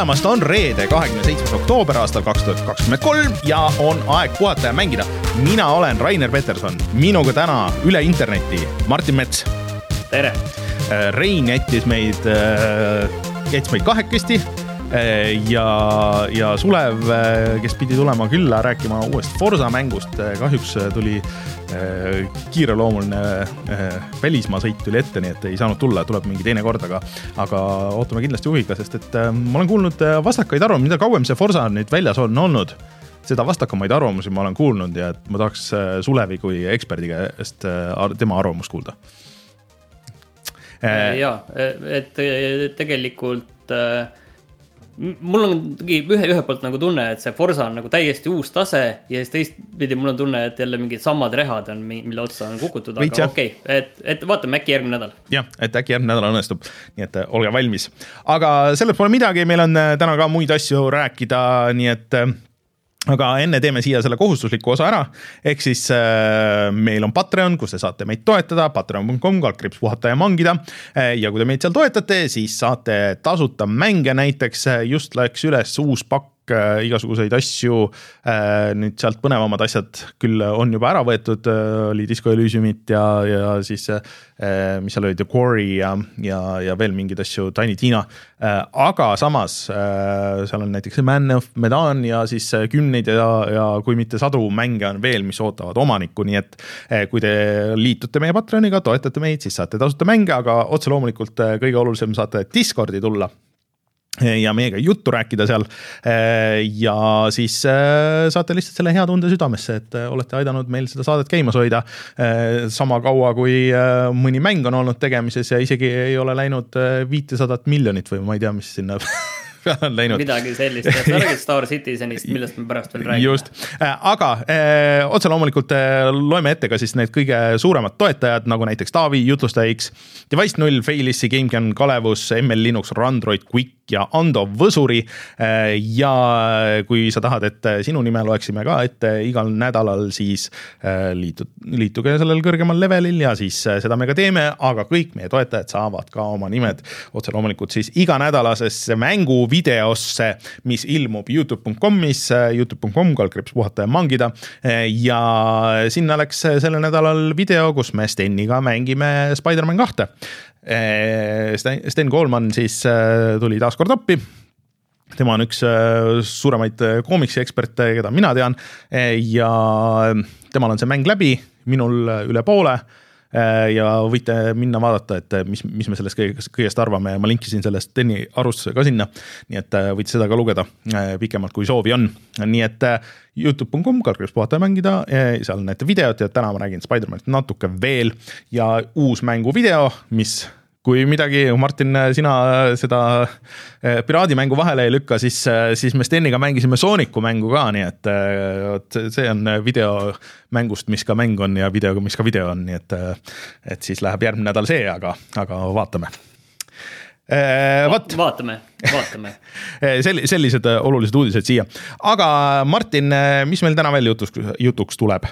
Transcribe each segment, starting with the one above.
tulemast, on reede, kahekümne seitsmes oktoober aastal kaks tuhat kakskümmend kolm ja on aeg puhata ja mängida. mina olen Rainer Peterson, minuga täna üle interneti Martin Mets. tere. Rein jättis meid, jättis meid kahekesti ja, ja Sulev, kes pidi tulema külla rääkima uuest Forsa mängust, kahjuks tuli kiireloomuline välismaa sõit tuli ette, nii et ei saanud tulla, tuleb mingi teine kord, aga, aga ootame kindlasti huviga, sest et ma olen kuulnud vastakaid arvamusi, mida kauem see Forsa nüüd väljas on olnud, seda vastakamaid arvamusi ma olen kuulnud ja et ma tahaks Sulevi kui eksperdi käest tema arvamust kuulda. ja, et tegelikult mul on ühe, ühelt poolt nagu tunne, et see Forsa on nagu täiesti uus tase ja siis teistpidi mul on tunne, et jälle mingid samad rehad on, mille otsa on kukutud, aga okei okay., et, et vaatame äkki järgmine nädal. jah, et äkki järgmine nädal õnnestub, nii et äh, olge valmis. aga sellest pole midagi, meil on äh, täna ka muid asju rääkida, nii et äh, aga enne teeme siia selle kohustusliku osa ära, ehk siis äh, meil on Patreon, kus te saate meid toetada, patreon.com, kaldkriips puhata ja mangida. Äh,. ja kui te meid seal toetate, siis saate tasuta mänge, näiteks. Äh, just läks üles uus pakk äh, igasuguseid asju äh,. nüüd sealt põnevamad asjad küll on juba ära võetud äh,, oli Disco Elysiumit ja, ja siis mis seal oli, The Quarry ja, ja, ja veel mingeid asju, Tiny Tina aga samas seal on näiteks Man of Medan ja siis kümneid ja, ja kui mitte sadu mänge on veel, mis ootavad omanikku, nii et kui te liitute meie Patreoniga, toetate meid, siis saate tasuta mänge, aga otse loomulikult kõige olulisem, saate Discordi tulla ja meiega juttu rääkida seal. ja siis äh, saate lihtsalt selle hea tunde südamesse, et äh, olete aidanud meil seda saadet käimas hoida. Äh, sama kaua, kui mõni mäng on olnud tegemises ja isegi ei ole läinud viitesadat miljonit või ma ei tea, mis sinna peale on läinud. midagi sellist, jah, sa räägid Star Citizenist, millest me pärast veel räägime. just, aga eh, otse loomulikult eh, loeme ette ka siis need kõige suuremad toetajad, nagu näiteks Taavi, Jutlustaja X, Device null, Failissi, GameCAN, Kalevus, ML Linux, Randroid, Quick ja Ando Võsuri. Eh, ja kui sa tahad, et sinu nime loeksime ka ette igal nädalal, siis liitu, liituge sellel kõrgemal levelil ja siis seda me ka teeme, aga kõik meie toetajad saavad ka oma nimed otse loomulikult siis iganädalasesse mängu videosse, mis ilmub Youtube.com-is, Youtube.com, kaldkriips puhata ja mangida. ja sinna läks sellel nädalal video, kus me Steniga mängime Spider-man kahte. Sten Koolman siis äh, tuli taas kord appi tema on üks äh, suuremaid äh, koomiksi eksperte, keda mina tean ja temal on see mäng läbi, minul üle poole ja võite minna vaadata, et äh, mis, mis me sellest kõigest, kõigest arvame ja ma linkisin sellest Teni arvustuse ka sinna. nii et äh, võite seda ka lugeda pikemalt, kui soovi on, nii et Youtube.com, kalkulis puhata ja mängida, seal näete videot ja täna ma räägin Spider-manist natuke veel ja uus mänguvideo, mis kui midagi, Martin, sina seda eh, piraadimängu vahele ei lükka, siis, eh, siis me Steniga mängisime Sooniku mängu ka, nii et eh, vot see on video mängust, mis ka mäng on ja videoga, mis ka video on, nii et, et siis läheb järgmine nädal see, aga, aga vaatame vot. vaatame, vaatame Sel-, sellised olulised uudised siia, aga Martin, mis meil täna veel jutuks, jutuks tuleb?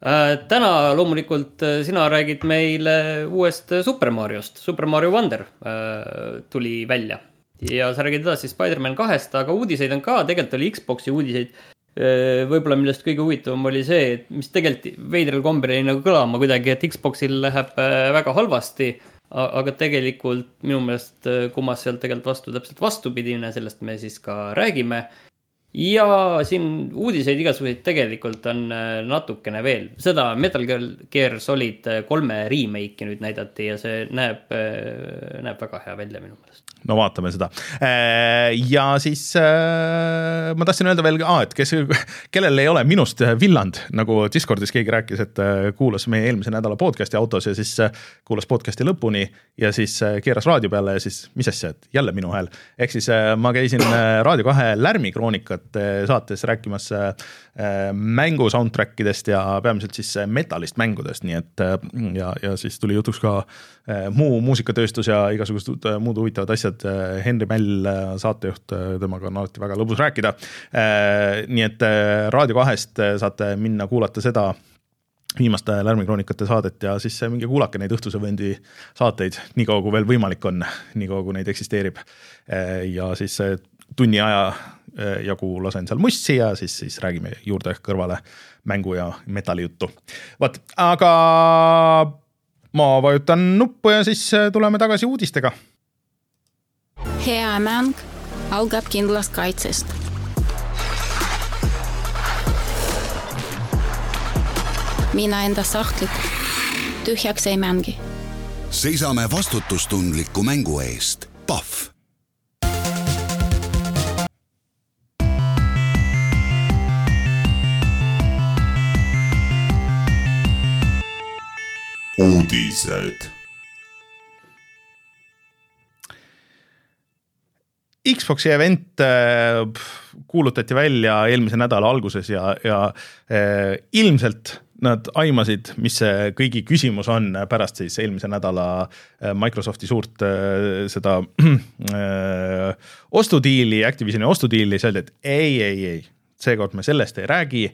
Äh, täna loomulikult äh, sina räägid meile uuest Super Mariost, Super Mario Wonder äh, tuli välja. ja sa räägid edasi Spider-man kahest, aga uudiseid on ka, tegelikult oli Xbox'i uudiseid. võib-olla millest kõige huvitavam oli see, et mis tegelikult veidral kombel jäi nagu kõlama kuidagi, et Xbox'il läheb väga halvasti. aga tegelikult minu meelest kumas sealt tegelikult vastu täpselt vastupidine, sellest me siis ka räägime ja siin uudiseid igasuguseid tegelikult on äh, natukene veel, seda Metal Gear Solid äh, kolme remake'i nüüd näidati ja see näeb, äh, näeb väga hea välja minu meelest. no vaatame seda ja siis ma tahtsin öelda veel, et kes, kellel ei ole minust villand, nagu Discordis keegi rääkis, et kuulas meie eelmise nädala podcast'i autos ja siis kuulas podcast'i lõpuni ja siis keeras raadio peale ja siis mis asja, et jälle minu hääl. ehk siis ma käisin Raadio kahe lärmikroonikat aastat saates rääkimas äh, mängu soundtrack idest ja peamiselt siis äh, metalist mängudest, nii et ja, ja siis tuli jutuks ka muu muusikatööstus ja igasugused muud huvitavad asjad. Henri Mäll, saatejuht, temaga on alati väga lõbus rääkida. nii et Raadio kahest saate minna kuulata seda viimaste Lärmikroonikate saadet ja siis minge kuulake neid Õhtuse Vööndi saateid, niikaua kui veel võimalik on, niikaua kui neid eksisteerib. ja siis tunni aja jagu lasen seal mussi ja siis, siis räägime juurde kõrvale mängu ja metallijuttu. vot, aga ma vajutan nuppu ja siis tuleme tagasi uudistega. hea mäng algab kindlast kaitsest mina enda sahtlit tühjaks ei mängi. seisame vastutustundliku mängu eest. Pahv. Uudised. Xbox'i event äh, kuulutati välja eelmise nädala alguses ja, ja äh, ilmselt nad aimasid, mis see kõigi küsimus on pärast siis eelmise nädala äh, Microsofti suurt seda äh, ostudiili, Activisioni ostudiili, siis öeldi, et ei, ei, ei, seekord me sellest ei räägi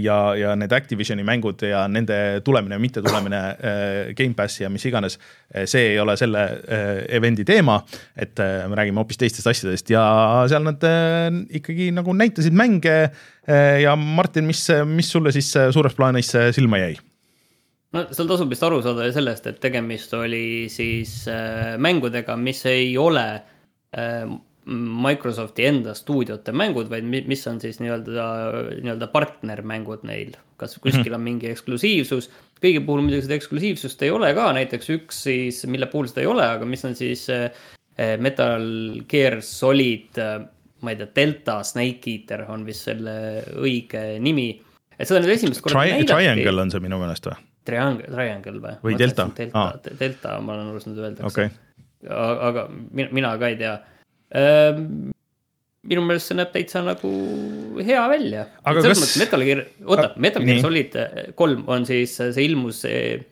ja, ja need Activisioni mängud ja nende tulemine, mittetulemine äh, Gamepassi ja mis iganes, äh, see ei ole selle event'i teema, et me räägime hoopis teistest asjadest ja seal nad ikkagi nagu näitasid mänge ja Martin, mis, mis sulle siis suures plaanis silma jäi? no seal tasub vist aru saada sellest, et tegemist oli siis mängudega, mis ei ole Microsofti enda stuudiote mängud, vaid mis on siis nii-öelda, nii-öelda partnermängud neil. kas kuskil mm -hmm. on mingi eksklusiivsus, kõigi puhul muidugi seda eksklusiivsust ei ole ka, näiteks üks siis, mille puhul seda ei ole, aga mis on siis eh, Metal Gear Solid, eh, ma ei tea, Delta Snake Eater on vist selle õige nimi. et seda nüüd esimest korda Tri näidati. Triangle on see minu meelest või? Triangle, Triangle või? või Delta? Delta ah., Delta, ma olen aru saanud, öeldakse okay.. aga mina, mina ka ei tea minu meelest see näeb täitsa nagu hea välja. selles kas... mõttes Metal Gear, oota, Metal Gear Solid eh, kolm on siis, see ilmus eh,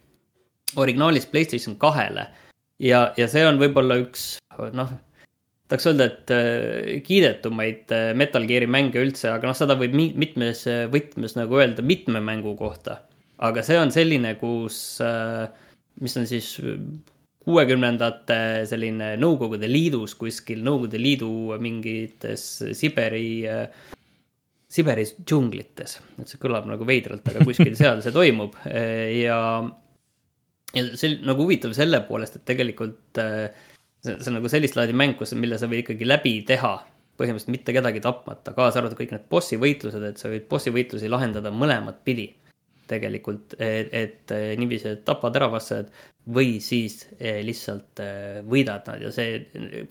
originaalis Playstation kahele. ja, ja see on võib-olla üks, noh, tahaks öelda, et äh, kiidetumaid Metal Gear'i mänge üldse, aga noh, seda võib mitmes võtmes nagu öelda mitme mängu kohta. aga see on selline, kus äh,, mis on siis kuuekümnendate selline Nõukogude Liidus kuskil, Nõukogude Liidu mingites Siberi, Siberis džunglites. et see kõlab nagu veidralt, aga kuskil seal see toimub ja, ja see nagu huvitav selle poolest, et tegelikult see, see on nagu sellist laadi mäng, kus, mille sa võid ikkagi läbi teha põhimõtteliselt mitte kedagi tapmata, kaasa arvatud kõik need bossi võitlused, et sa võid bossi võitlusi lahendada mõlemat pidi tegelikult, et, et niiviisi, et tapad ära vastased või siis eh, lihtsalt eh, võidad nad ja see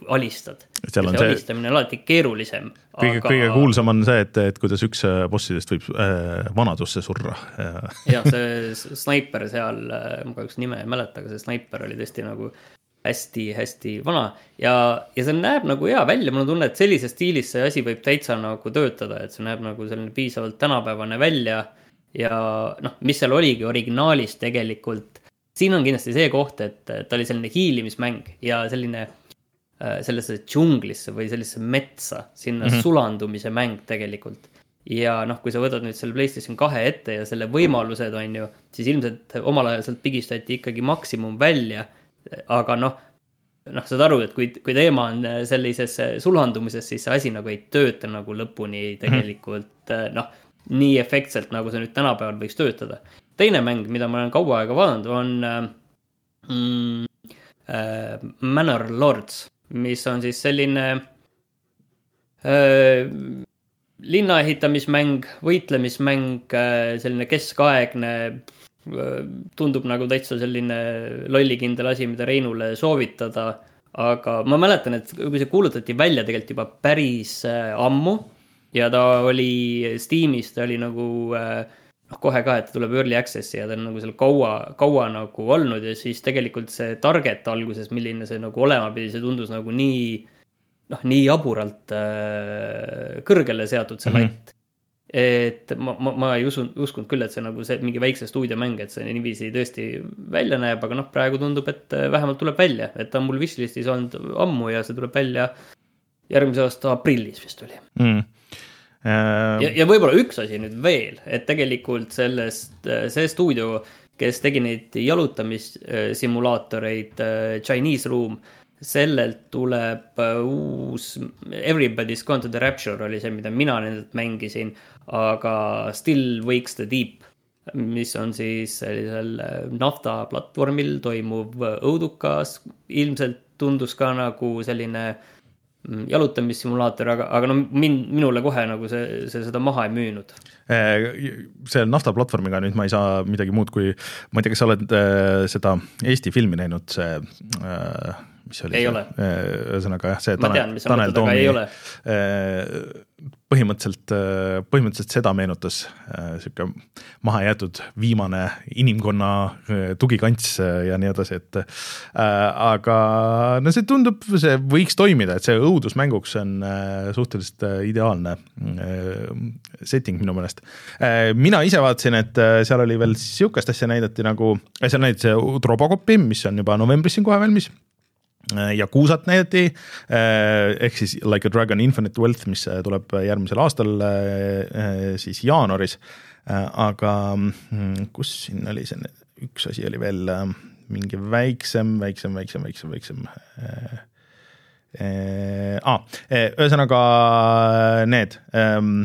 alistad. see, see alistamine on alati keerulisem. kõige aga..., kõige kuulsam on see, et, et kuidas üks bossidest võib äh, vanadusse surra jah, see snaiper seal, ma kahjuks nime ei mäleta, aga see snaiper oli tõesti nagu hästi-hästi vana ja, ja see näeb nagu hea välja, mul on tunne, et sellises stiilis see asi võib täitsa nagu töötada, et see näeb nagu selline piisavalt tänapäevane välja ja noh, mis seal oligi originaalis tegelikult siin on kindlasti see koht, et ta oli selline hiilimismäng ja selline äh, sellesse džunglisse või sellisesse metsa, sinna mm -hmm. sulandumise mäng tegelikult. ja noh, kui sa võtad nüüd selle PlayStation kahe ette ja selle võimalused, on ju, siis ilmselt omal ajal sealt pigistati ikkagi maksimum välja. aga noh, noh, saad aru, et kui, kui teema on sellises sulandumises, siis see asi nagu ei tööta nagu lõpuni tegelikult mm -hmm. noh, nii efektselt, nagu see nüüd tänapäeval võiks töötada teine mäng, mida ma olen kaua aega vaadanud, on äh, mm, äh, Manor Lords, mis on siis selline äh, linna ehitamismäng, võitlemismäng äh,, selline keskaegne äh,, tundub nagu täitsa selline lollikindel asi, mida Reinule soovitada. aga ma mäletan, et kui see kuulutati välja tegelikult juba päris äh, ammu ja ta oli Steamis, ta oli nagu äh, noh, kohe ka, et ta tuleb early access'i ja ta on nagu seal kaua, kaua nagu olnud ja siis tegelikult see target alguses, milline see nagu olema pidi, see tundus nagu nii, noh, nii jaburalt äh, kõrgele seatud see latt. Mm. -hmm et ma, ma, ma ei usu, uskunud küll, et see nagu see mingi väikse stuudiomäng, et see niiviisi tõesti välja näeb, aga noh, praegu tundub, et äh, vähemalt tuleb välja, et ta on mul wishlist'is olnud ammu ja see tuleb välja järgmise aasta aprillis vist oli. Mm ja, ja võib-olla üks asi nüüd veel, et tegelikult sellest, see stuudio, kes tegi neid jalutamissimulaatoreid, Chinese Room, sellelt tuleb uus Everybody's Gone to the Rapture oli see, mida mina nendelt mängisin, aga Still Wakes the Deep mis on siis sellisel nafta platvormil toimuv õudukas, ilmselt tundus ka nagu selline mm, jalutamissimulaator, aga, aga no min-, minule kohe nagu see, see seda maha ei müünud. see nafta platvormiga nüüd ma ei saa midagi muud kui, ma ei tea, kas sa oled äh, seda Eesti filmi näinud, see äh, mis oli ei see, ole. ühesõnaga jah, see ma tean, mis põhimõtteliselt, põhimõtteliselt seda meenutas sihuke mahajäetud viimane inimkonna tugikants ja nii edasi, et aga no see tundub, see võiks toimida, et see õudusmänguks on suhteliselt ideaalne setting minu meelest. mina ise vaatasin, et seal oli veel sihukest asja näidati nagu, seal näidati Robocopi, mis on juba novembris siin kohe valmis Äh, ja kuusat näidati äh, ehk siis Like a Dragon Infinite Wealth, mis äh, tuleb järgmisel aastal siis jaanuaris. aga mm, kus siin oli see, üks asi oli veel mingi väiksem, väiksem, väiksem, väiksem, väiksem ah,. ühesõnaga need ähm,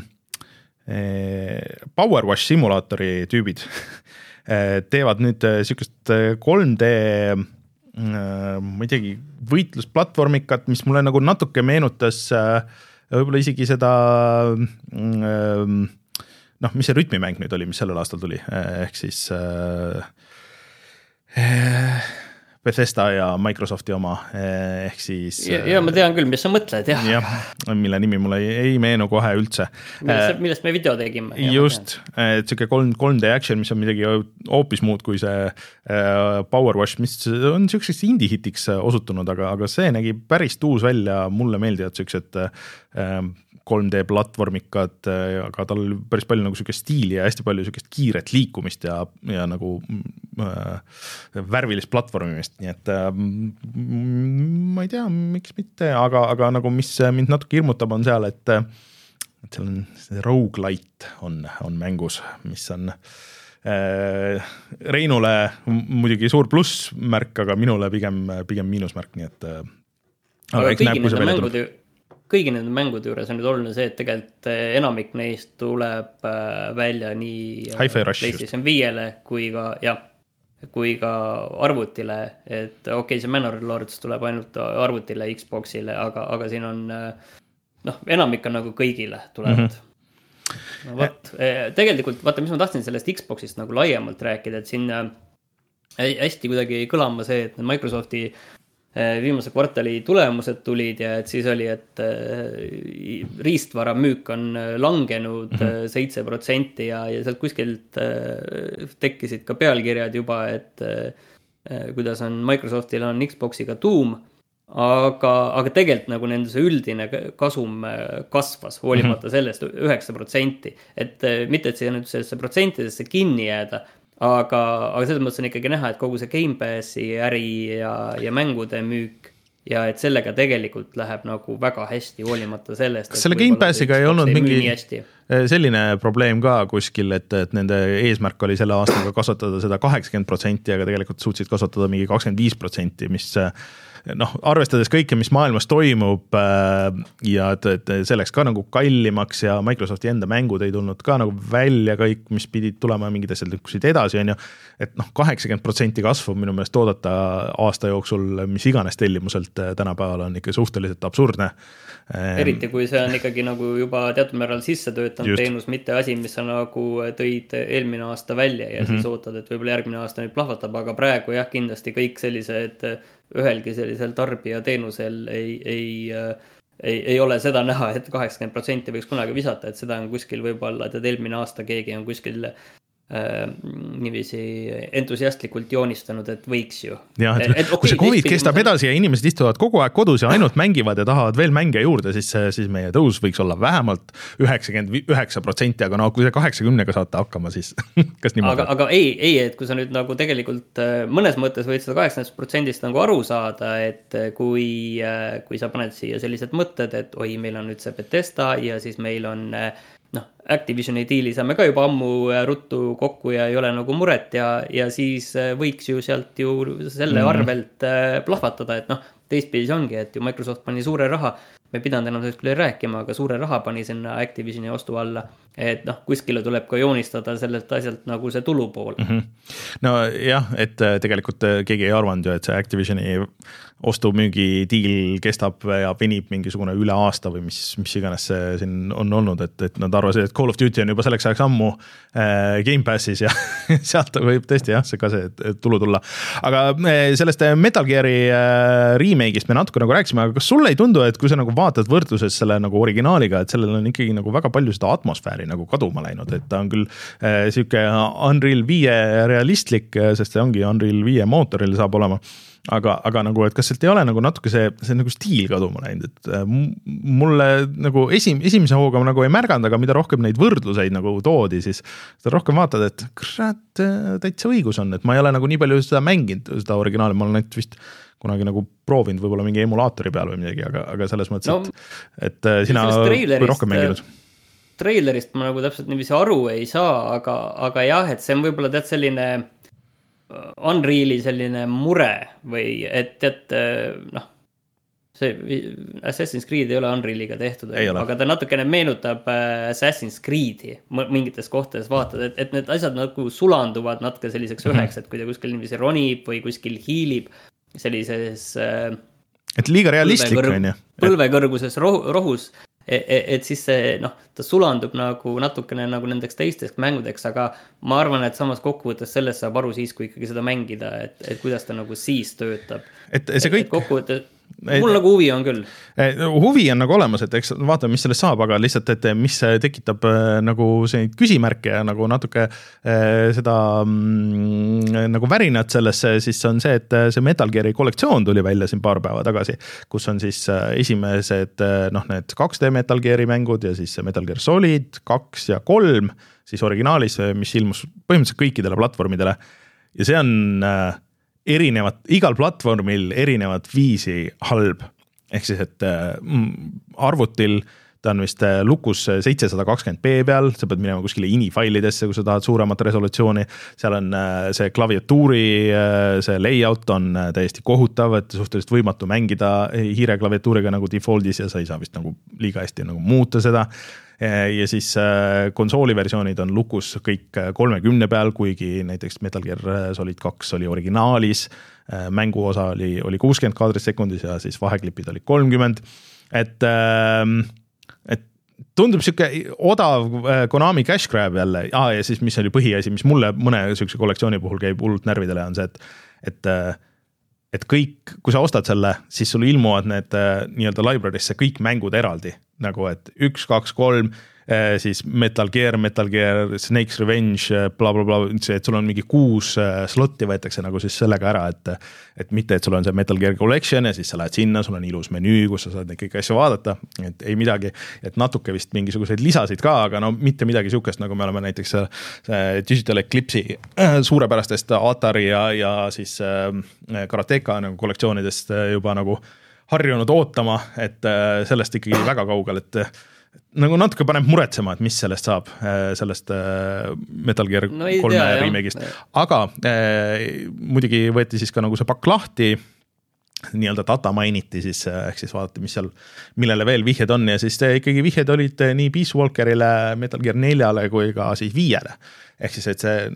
Power Wash simulaatori tüübid teevad nüüd sihukest 3D Äh, ma ei teagi, võitlusplatvormikat, mis mulle nagu natuke meenutas äh, võib-olla isegi seda mm, noh, mis see rütmimäng nüüd oli, mis sellel aastal tuli, ehk siis äh, Bethesda ja Microsofti oma ehk siis. ja, ma tean küll, mis sa mõtled jah. jah, mille nimi mulle ei, ei meenu kohe üldse. millest, millest me video tegime. just, et sihuke kolm, 3D action, mis on midagi hoopis muud kui see Power Wash, mis on siukseks indie hitiks osutunud, aga, aga see nägi päris tuus välja, mulle meeldivad siuksed 3D platvormikad, aga tal oli päris palju nagu sihukest stiili ja hästi palju sihukest kiiret liikumist ja, ja nagu äh, värvilist platvormimist, nii et äh, ma ei tea, miks mitte, aga, aga nagu mis mind natuke hirmutab, on seal, et et seal on see rogu-lite on, on mängus, mis on äh, Reinule muidugi suur plussmärk, aga minule pigem, pigem miinusmärk, nii et äh, aga kui see välja tuleb kõigi nende mängude juures on nüüd oluline see, et tegelikult eh, enamik neist tuleb eh, välja nii eh, PlayStation viiele kui ka jah, kui ka arvutile, et okei okay,, see Manor Lords tuleb ainult arvutile, Xbox'ile, aga, aga siin on noh, enamik on nagu kõigile tulevad mm. -hmm no vot, tegelikult vaata, mis ma tahtsin sellest Xbox'ist nagu laiemalt rääkida, et siin hästi kuidagi kõlama see, et Microsofti äh, Äh, viimase kvartali tulemused tulid ja et siis oli, et äh, riistvara müük on äh, langenud mhm. seitse protsenti ja, ja sealt kuskilt tekkisid ka pealkirjad juba, et kuidas on Microsoftil on Xbox'iga tuum aga, aga tegelikult nagu nende see üldine kasum kasvas, hoolimata mhm. sellest üheksa protsenti. et mitte, et siia nüüd sellesse protsentidesse kinni jääda, aga, aga selles mõttes on ikkagi näha, et kogu see Gamepassi äri ja, ja mängude müük ja et sellega tegelikult läheb nagu väga hästi, hoolimata sellest. kas selle Gamepassiga ei olnud mingi selline probleem ka kuskil, et, et nende eesmärk oli selle aastaga kasvatada seda kaheksakümmend protsenti, aga tegelikult suutsid kasvatada mingi kakskümmend viis protsenti, mis noh, arvestades kõike, mis maailmas toimub äh, ja et, et see läks ka nagu kallimaks ja Microsofti enda mängud ei tulnud ka nagu välja kõik, mis pidid tulema, mingid asjad lükkusid edasi, on ju. et noh, kaheksakümmend protsenti kasvu minu meelest oodata aasta jooksul mis iganes tellimuselt äh, tänapäeval on ikka suhteliselt absurdne. Eriti kui see on ikkagi nagu juba teatud määral sisse töötanud Just. teenus, mitte asi, mis sa nagu tõid eelmine aasta välja ja mm -hmm. siis ootad, et võib-olla järgmine aasta nüüd plahvatab, aga praegu jah, kindlasti kõik sellised ühelgi sellisel tarbijateenusel ei, ei ei, ei ole seda näha et, et kaheksakümmend protsenti võiks kunagi visata, et seda on kuskil võib-olla, tead eelmine aasta keegi on kuskil äh, niiviisi entusiastlikult joonistanud, et võiks ju. jah, et kui see Covid kestab edasi ja inimesed istuvad kogu aeg kodus ja ainult mängivad ja tahavad veel mänge juurde, siis, siis meie tõus võiks olla vähemalt üheksakümmend üheksa protsenti, aga no kui te kaheksakümnega saate hakkama, siis kas niimoodi? aga, aga ei, ei, et kui sa nüüd nagu tegelikult äh, mõnes mõttes võid seda kaheksakümnest protsendist nagu aru saada, et äh, kui, äh, kui sa paned siia sellised mõtted, et oi, meil on nüüd see Betesta ja siis meil on noh, Activisioni diili saame ka juba ammu ruttu kokku ja ei ole nagu muret ja, ja siis võiks ju sealt ju selle mm. arvelt plahvatada, et noh, teistpidi see ongi, et ju Microsoft pani suure raha me ei pidanud enam sellest küll rääkima, aga suure raha pani sinna Activisioni ostu alla. et noh, kuskile tuleb ka joonistada sellelt asjalt nagu see tulupool mm. -hmm. nojah, et äh, tegelikult äh, keegi ei arvanud ju, et see Activisioni ostu-müügi diil kestab ja venib mingisugune üle aasta või mis, mis iganes see siin on olnud, et, et nad arvasid, et Call of Duty on juba selleks ajaks ammu äh, Gamepassis ja sealt võib tõesti jah, see ka see tulu tulla. aga äh, sellest äh, Metal Gear'i äh, remake'ist me natuke nagu rääkisime, aga kas sulle ei tundu, et kui sa nagu vaatad võrdluses selle nagu originaaliga, et sellel on ikkagi nagu väga palju seda atmosfääri nagu kaduma läinud, et ta on küll äh, sihuke Unreal viie realistlik, sest see ongi Unreal viie mootoril saab olema aga, aga nagu, et kas sealt ei ole nagu natuke see, see nagu stiil kaduma läinud, et äh, mulle nagu esim-, esimese hooga nagu ei märganud, aga mida rohkem neid võrdluseid nagu toodi, siis seda rohkem vaatad, et kurat, äh, täitsa õigus on, et ma ei ole nagu nii palju seda mänginud, seda originaali, ma olen ainult vist kunagi nagu proovinud võib-olla mingi emulaatori peal või midagi, aga, aga selles mõttes no,, et, et äh, sina rohkem mänginud. treilerist ma nagu täpselt niiviisi aru ei saa, aga, aga jah, et see on võib-olla tead selline Unreali selline mure või et tead noh, see Assassin's Creed ei ole Unrealiga tehtud, aga ta natukene meenutab äh, Assassin's Creed'i mingites kohtades vaatad, et, et need asjad nagu sulanduvad natuke selliseks üheks, et kui ta kuskil niiviisi ronib või kuskil hiilib sellises äh, et liiga realistlik on ju. põlvekõrguses rohu, rohus et, e, et siis see noh, ta sulandub nagu natukene nagu nendeks teisteks mängudeks, aga ma arvan, et samas kokkuvõttes sellest saab aru siis, kui ikkagi seda mängida, et, et kuidas ta nagu siis töötab. et see kõik. kokkuvõttes mul nagu huvi on küll. huvi on nagu olemas, et eks vaatame, mis sellest saab, aga lihtsalt, et mis tekitab äh, nagu selliseid küsimärke ja nagu natuke äh, seda mm, nagu värinat sellesse, siis on see, et see Metal Gear'i kollektsioon tuli välja siin paar päeva tagasi. kus on siis äh, esimesed noh, need 2D Metal Gear'i mängud ja siis Metal Gear Solid kaks ja kolm siis originaalis, mis ilmus põhimõtteliselt kõikidele platvormidele. ja see on äh, erinevat, igal platvormil erinevat viisi halb. ehk siis, et äh, arvutil ta on vist äh, lukus seitsesada kakskümmend B peal, sa pead minema kuskile ini failidesse, kui sa tahad suuremat resolutsiooni. seal on äh, see klaviatuuri, see layout on täiesti kohutav, et suhteliselt võimatu mängida hiireklaviatuuriga nagu default'is ja sa ei saa vist nagu liiga hästi nagu muuta seda ja siis äh, konsooli versioonid on lukus kõik äh, kolmekümne peal, kuigi näiteks Metal Gear äh, Solid kaks oli originaalis. mänguosa oli, oli kuuskümmend kaadrit sekundis ja siis vaheklipid olid kolmkümmend, et, ähm, et tundub sihuke odav Konami cash grab jälle ah,, ja siis, mis oli põhiasi, mis mulle mõne sihukese kollektsiooni puhul käib hullult närvidele, on see, et, et et kõik, kui sa ostad selle, siis sul ilmuvad need nii-öelda library'sse kõik mängud eraldi nagu, et üks, kaks, kolm eh, siis Metal Gear, Metal Gear, Snake's Revenge blablabla bla, bla, see, et sul on mingi kuus eh, slot'i võetakse nagu siis sellega ära, et. et mitte, et sul on see Metal Gear Collection ja siis sa lähed sinna, sul on ilus menüü, kus sa saad neid kõiki asju vaadata, et ei midagi. et natuke vist mingisuguseid lisasid ka, aga no mitte midagi sihukest, nagu me oleme näiteks Digital Eclipse'i äh, suurepärastest Atari ja, ja siis äh, Karateka nagu kollektsioonidest juba nagu harjunud ootama, et äh, sellest ikkagi väga kaugel, et nagu natuke paneb muretsema, et mis sellest saab, äh, sellest äh, Metal Gear no kolme remake'ist, aga muidugi võeti siis ka nagu see pakk lahti nii-öelda data mainiti siis, ehk siis vaadati, mis seal, millele veel vihjed on ja siis ikkagi vihjed olid nii Peace Walkerile, Metal Gear neljale kui ka siis viiele. ehk siis, et see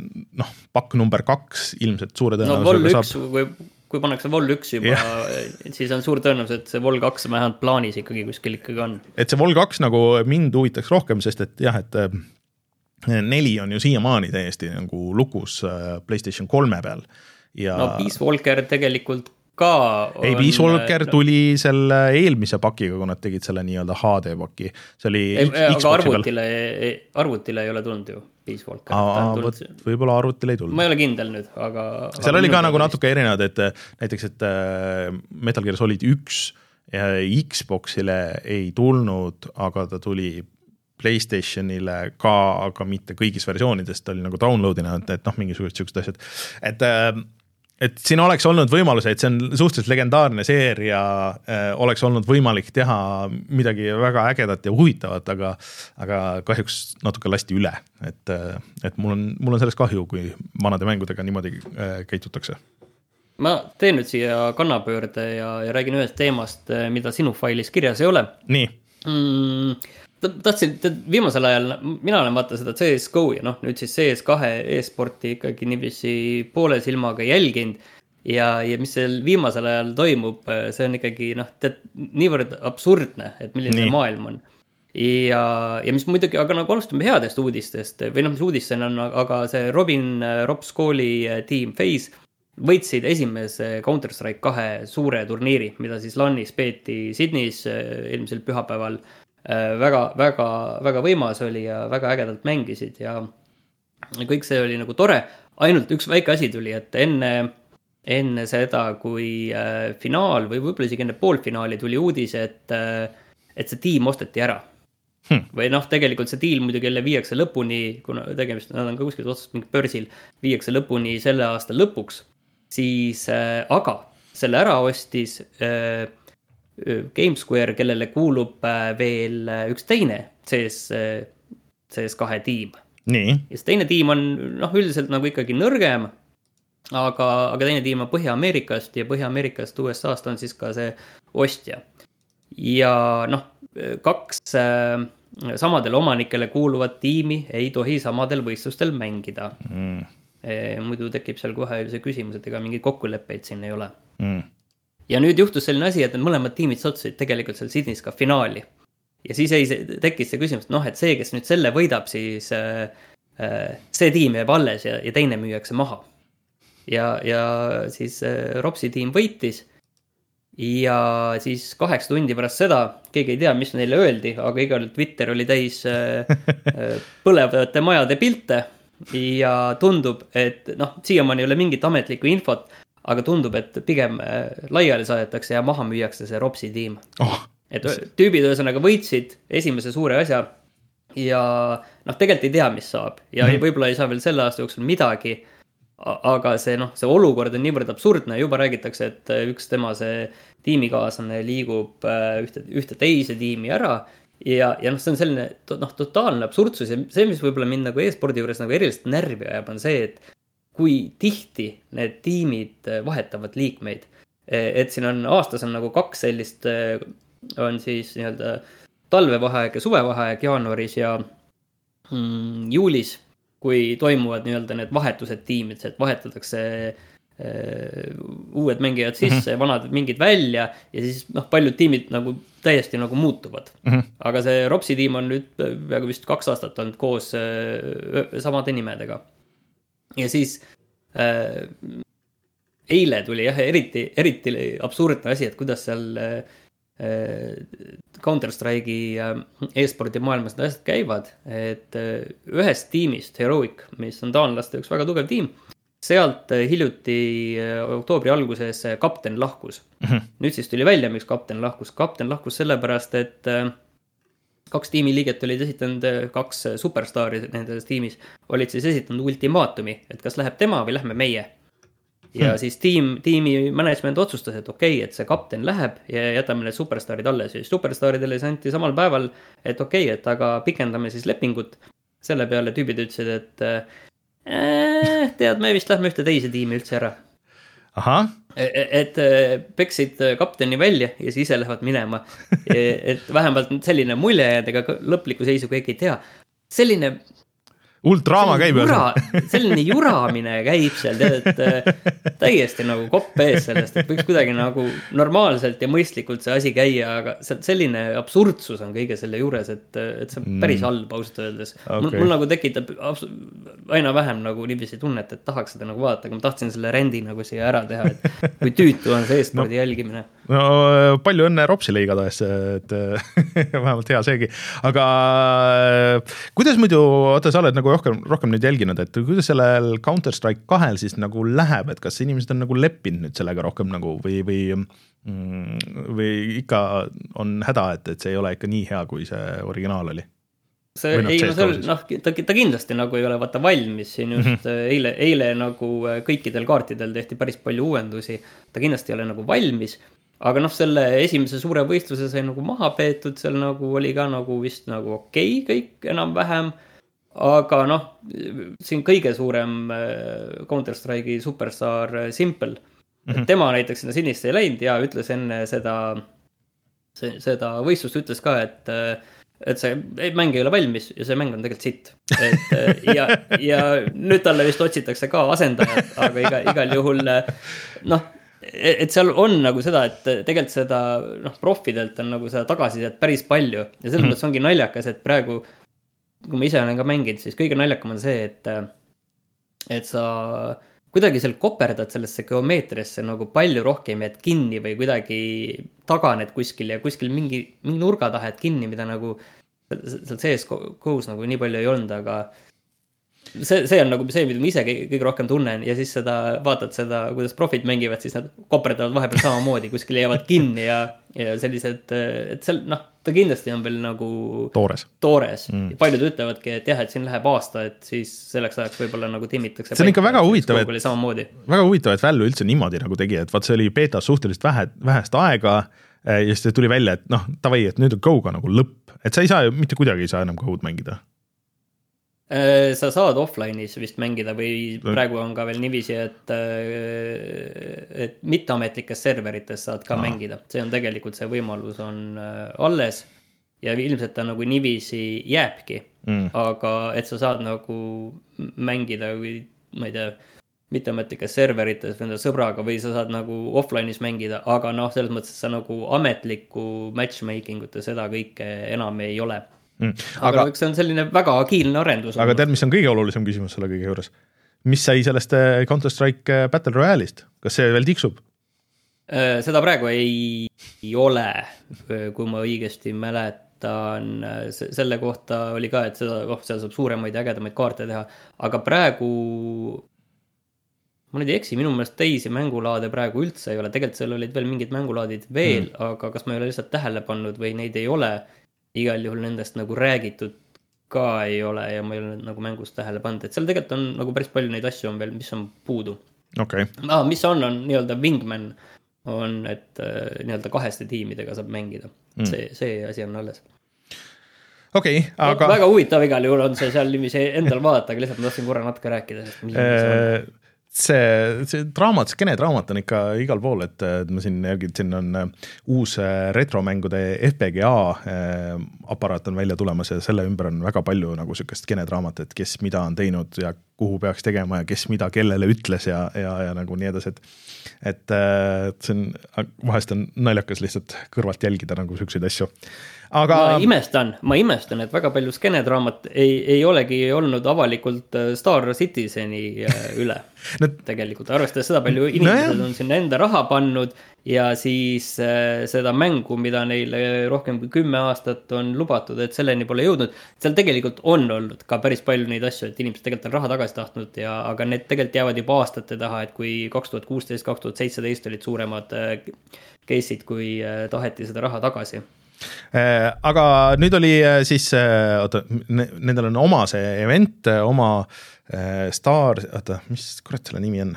noh, pakk number kaks ilmselt suure tõenäosusega no, saab. Kui pannakse vol üks juba, siis on suur tõenäosus, et see vol kaks vähemalt plaanis ikkagi kuskil ikkagi on. et see vol kaks nagu mind huvitaks rohkem, sest et jah, et äh, neli on ju siiamaani täiesti nagu lukus äh, Playstation kolme peal ja. no Peace Walker tegelikult ka ei, Peace Walker tuli selle eelmise pakiga, kui nad tegid selle nii-öelda HD paki, see oli. aga arvutile, arvutile ei ole tulnud ju. Vot tulnud, võib-olla arvutile ei tulnud ma ei ole kindel nüüd, aga. seal oli ka nagu. natuke erinevad, et äh, näiteks, et äh, Metal Gear Solid üks äh, Xbox'ile ei tulnud, aga ta tuli Playstationile ka, aga mitte kõigis versioonides, ta oli nagu download'ina, et, et noh, mingisugused siuksed asjad, et et siin oleks olnud võimalusi, et see on suhteliselt legendaarne seeria äh,, oleks olnud võimalik teha midagi väga ägedat ja huvitavat, aga aga kahjuks natuke lasti üle, et, et mul on, mul on sellest kahju, kui vanade mängudega niimoodi äh, käitutakse. ma teen nüüd siia kannapöörde ja, ja räägin ühest teemast, mida sinu failis kirjas ei ole nii, mm,. tahtsin, viimasel ajal, mina olen vaata seda CS-GO ja noh, nüüd siis CS2 e-sporti ikkagi niiviisi poole silmaga jälginud. ja, ja mis seal viimasel ajal toimub, see on ikkagi noh, tead niivõrd absurdne, et milline Nii. maailm on. ja, ja mis muidugi, aga nagu alustame headest uudistest või noh, mis uudis see on, aga see Robin Rops kooli tiim Phase võitsid esimese Counter-Strike kahe suure turniiri, mida siis LAN-is peeti Sydneys eh, eelmisel pühapäeval. väga, väga, väga võimas oli ja väga ägedalt mängisid ja kõik see oli nagu tore. ainult üks väike asi tuli, et enne, enne seda, kui äh, finaal või võib-olla isegi enne poolfinaali tuli uudis, et, et see tiim osteti ära Hmm. või noh, tegelikult see deal muidugi jälle viiakse lõpuni, kuna tegemist, nad on ka kuskil otsas mingi börsil, viiakse lõpuni selle aasta lõpuks, siis äh, aga selle ära ostis äh, GameSquare, kellele kuulub äh, veel äh, üks teine CS äh,, CS2 tiim. ja see teine tiim on noh, üldiselt nagu ikkagi nõrgem, aga, aga teine tiim on Põhja-Ameerikast ja Põhja-Ameerikast USA-st on siis ka see ostja. ja noh, kaks äh, samadele omanikele kuuluvat tiimi ei tohi samadel võistlustel mängida mm, e,. muidu tekib seal kohe see küsimus, et ega mingeid kokkuleppeid siin ei ole. mm. Ja nüüd juhtus selline asi, et need mõlemad tiimid sattusid tegelikult seal Sydneys ka finaali. ja siis ei, tekkis see küsimus, et noh, et see, kes nüüd selle võidab, siis äh, äh, see tiim jääb alles ja, ja teine müüakse maha. ja, ja siis äh, Ropsi tiim võitis. ja siis kaheksa tundi pärast seda, keegi ei tea, mis neile öeldi, aga igal juhul Twitter oli täis äh, äh, põlevate majade pilte ja tundub, et noh, siiamaani ei ole mingit ametlikku infot, aga tundub, et pigem äh, laiali saadetakse ja maha müüakse see Ropsi tiim. oh, et tüübid ühesõnaga võitsid esimese suure asja ja noh, tegelikult ei tea, mis saab ja mm -hmm. võib-olla ei saa veel selle aasta jooksul midagi. aga see noh, see olukord on niivõrd absurdne, juba räägitakse, et äh, üks tema see tiimikaaslane liigub äh, ühte, ühte teise tiimi ära ja, ja noh, see on selline noh, totaalne absurdsus ja see, mis võib-olla mind nagu e-spordi juures nagu eriliselt närvi ajab, on see, et kui tihti need tiimid äh, vahetavad liikmeid. et siin on aastas on nagu kaks sellist, on siis nii-öelda talvevaheaeg ja suvevaheaeg jaanuaris ja mm, juulis, kui toimuvad nii-öelda need vahetused tiimides, et vahetatakse äh, uued mängijad sisse mm, -hmm. vanad mingid välja ja siis noh, paljud tiimid nagu täiesti nagu muutuvad mm. -hmm. aga see Ropsi tiim on nüüd peaaegu vist kaks aastat olnud koos äh, samade nimedega. Ja siis äh, eile tuli jah, eriti, eriti absurdne asi, et kuidas seal äh, Counter-Strike'i äh, e-spordi maailmas need asjad käivad, et äh, ühest tiimist, Heroic, mis on taanlaste üks väga tugev tiim, sealt äh, hiljuti äh, oktoobri alguses kapten lahkus mm. -hmm. nüüd siis tuli välja, miks kapten lahkus, kapten lahkus sellepärast, et kaks tiimiliiget olid esitanud, kaks superstaari nendes tiimis olid siis esitanud ultimaatumi, et kas läheb tema või lähme meie ja hmm. siis tiim, tiimi management otsustas, et okei okay,, et see kapten läheb ja jätame need superstaarid alles ja siis superstaaridele siis anti samal päeval, et okei okay,, et aga pikendame siis lepingut. selle peale tüübid ütlesid, et äh, tead, me vist lähme ühte teise tiimi üldse ära. ahah, et äh, peksid kapteni välja ja siis ise lähevad minema. et vähemalt selline mulje jäänud, ega lõplikku seisu keegi ei tea. selline hull draama käib selline juramine käib seal, tead, et äh, täiesti nagu kopp ees sellest, et võiks kuidagi nagu normaalselt ja mõistlikult see asi käia, aga selline absurdsus on kõige selle juures, et, et see on päris halb ausalt öeldes okay.. mul, mul nagu tekitab aina vähem nagu niiviisi tunnet, et tahaks seda nagu vaadata, aga ma tahtsin selle rendi nagu siia ära teha, et kui tüütu on see e-spordi no. jälgimine. no palju õnne Ropsile igatahes, et vähemalt hea seegi, aga kuidas muidu, oota, sa oled nagu nagu rohkem, rohkem nüüd jälginud, et kuidas sellel Counter Strike kahel siis nagu läheb, et kas inimesed on nagu leppinud nüüd sellega rohkem nagu või, või mm, või ikka on häda, et, et see ei ole ikka nii hea, kui see originaal oli? see Või noh, ei, no siis. noh, ta, ta kindlasti nagu ei ole vaata valmis siin just mm -hmm. eile, eile nagu äh, kõikidel kaartidel tehti päris palju uuendusi. ta kindlasti ei ole nagu valmis, aga noh, selle esimese suure võistluse sai nagu maha peetud, seal nagu oli ka nagu vist nagu okei okay, kõik enam-vähem. Aga noh, siin kõige suurem äh, Counter Strike'i superstaar äh, Simple mm, -hmm. tema näiteks sinna sinist ei läinud ja ütles enne seda, seda võistlust ütles ka, et äh, et see ei, mäng ei ole valmis ja see mäng on tegelikult sitt. et äh, ja, ja nüüd talle vist otsitakse ka asendajat, aga iga, igal juhul noh, et seal on nagu seda, et tegelikult seda noh, profidelt on nagu seda tagasisidet päris palju ja selles Mhm. mõttes ongi naljakas, et praegu, kui ma ise olen ka mänginud, siis kõige naljakam on see, et, et sa kuidagi seal koperdad sellesse geomeetriasse nagu palju rohkem jääd kinni või kuidagi taganed kuskil ja kuskil mingi, mingi nurga taha jääd kinni, mida nagu seal sees kohus nagu nii palju ei olnud, aga see, see on nagu see, mida ma ise kõige rohkem tunnen ja siis seda, vaatad seda, kuidas profid mängivad, siis nad koperdavad vahepeal samamoodi, kuskil jäävad kinni ja, ja sellised, et seal noh, ta kindlasti on veel nagu toores. toores mm.. paljud ütlevadki, et jah, et siin läheb aasta, et siis selleks ajaks võib-olla nagu timmitakse. See on ikka väga huvitav, et- väga huvitav, et Valve üldse niimoodi nagu tegi, et vaat see oli beetas suhteliselt vähe, vähest aega eh, ja siis tuli välja, et noh, davai, et nüüd on Go-ga nagu lõpp, et sa ei saa ju mitte kuidagi ei saa enam Go-d mängida. Äh, sa saad offline'is vist mängida või praegu on ka veel niiviisi, et, et mitteametlikes serverites saad ka Aa. mängida, see on tegelikult see võimalus on äh, alles. ja ilmselt ta nagu niiviisi jääbki Mm. aga et sa saad nagu mängida või ma ei tea, mitteametlikes serverites või enda sõbraga või sa saad nagu offline'is mängida, aga noh, selles mõttes sa nagu ametlikku matchmaking ut ja seda kõike enam ei ole. Mm. aga aga, see on selline väga agiilne arendus. aga tead, mis on kõige olulisem küsimus selle kõige juures? mis sai sellest eh, Counter Strike eh, Battle Royale'ist, kas see veel tiksub? Äh, seda praegu ei, ei ole, kui ma õigesti mäletan, selle kohta oli ka, et seda, oh, seal saab suuremaid ja ägedamaid kaarte teha, aga praegu ma nüüd ei eksi, minu meelest teisi mängulaade praegu üldse ei ole, tegelikult seal olid veel mingid mängulaadid veel mm., aga kas ma ei ole lihtsalt tähele pannud või neid ei ole. Igal juhul nendest nagu räägitud ka ei ole ja ma ei ole nagu mängus tähele pannud, et seal tegelikult on nagu päris palju neid asju on veel, mis on puudu okei okay., ah,. mis on, on nii-öelda wingman on, et äh, nii-öelda kaheste tiimidega saab mängida mm.. see, see asi on alles okei okay,, aga.... väga huvitav igal juhul on see seal niiviisi endal vaadata, aga lihtsalt ma tahtsin korra natuke rääkida, sest see see, draamat, skenedraamat on ikka igal pool, et ma siin jälgin, siin on äh, uus äh, retromängude FPGA äh, aparaat on välja tulemas ja selle ümber on väga palju nagu sihukest skenedraamat, et kes mida on teinud ja kuhu peaks tegema ja kes mida kellele ütles ja, ja, ja nagu nii edasi, et et see on, vahest on naljakas lihtsalt kõrvalt jälgida nagu siukseid asju. Aga ma imestan, ma imestan, et väga palju skenedraamat ei, ei olegi olnud avalikult äh, Star Citizeni äh, üle Need- tegelikult, arvestades seda, palju inimesed Nojah. on sinna enda raha pannud ja siis äh, seda mängu, mida neile rohkem kui kümme aastat on lubatud, et selleni pole jõudnud. seal tegelikult on olnud ka päris palju neid asju, et inimesed tegelikult on raha tagasi tahtnud ja, aga need tegelikult jäävad juba aastate taha, et kui kaks tuhat kuusteist, kaks tuhat seitseteist olid suuremad äh, case'id, kui äh, taheti seda raha tagasi aga nüüd oli äh, siis, oota, nendel on oma see event, oma äh, Star, oota, mis kurat selle nimi on?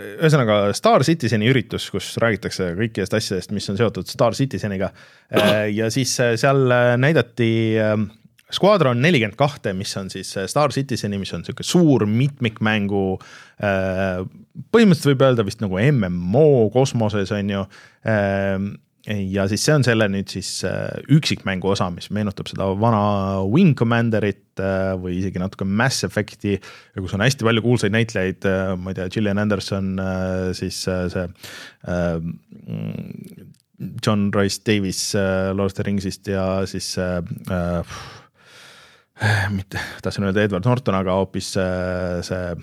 ühesõnaga Star Citizeni üritus, kus räägitakse kõikidest asjadest, mis on seotud Star Citizeniga ja siis äh, seal äh, näidati äh, Squadron nelikümmend kahte, mis on siis äh, Star Citizeni, mis on niisugune suur mitmikmängu äh, põhimõtteliselt võib öelda vist nagu MMO kosmoses on ju äh, ja siis see on selle nüüd siis äh, üksikmängu osa, mis meenutab seda vana Wing Commanderit äh, või isegi natuke Mass Effect'i. Ja kus on hästi palju kuulsaid näitlejaid, ma ei tea, Gillian Anderson, siis äh, see äh, John Rice Davis äh, Lord of the Ringsist ja siis äh, äh, mitte, tahtsin öelda Edward Norton, aga hoopis äh, see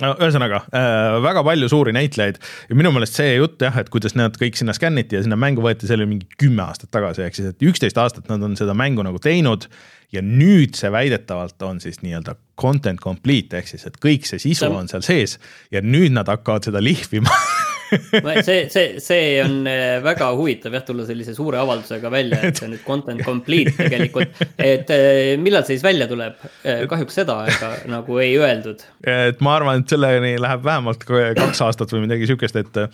no ühesõnaga äh, väga palju suuri näitlejaid. Ja minu meelest see jutt jah, et kuidas nad kõik sinna skänniti ja sinna mängu võeti, see oli mingi kümme aastat tagasi, ehk siis et üksteist aastat nad on seda mängu nagu teinud. ja nüüd see väidetavalt on siis nii-öelda content complete ehk siis, et kõik see sisu on seal sees. Ja nüüd nad hakkavad seda lihvima see, see, see on äh, väga huvitav jah, tulla sellise suure avaldusega välja, et see on nüüd content complete tegelikult. et äh, millal see siis välja tuleb? Äh, kahjuks seda aega nagu ei öeldud. et ma arvan, et selleni läheb vähemalt kaks aastat või midagi sihukest, et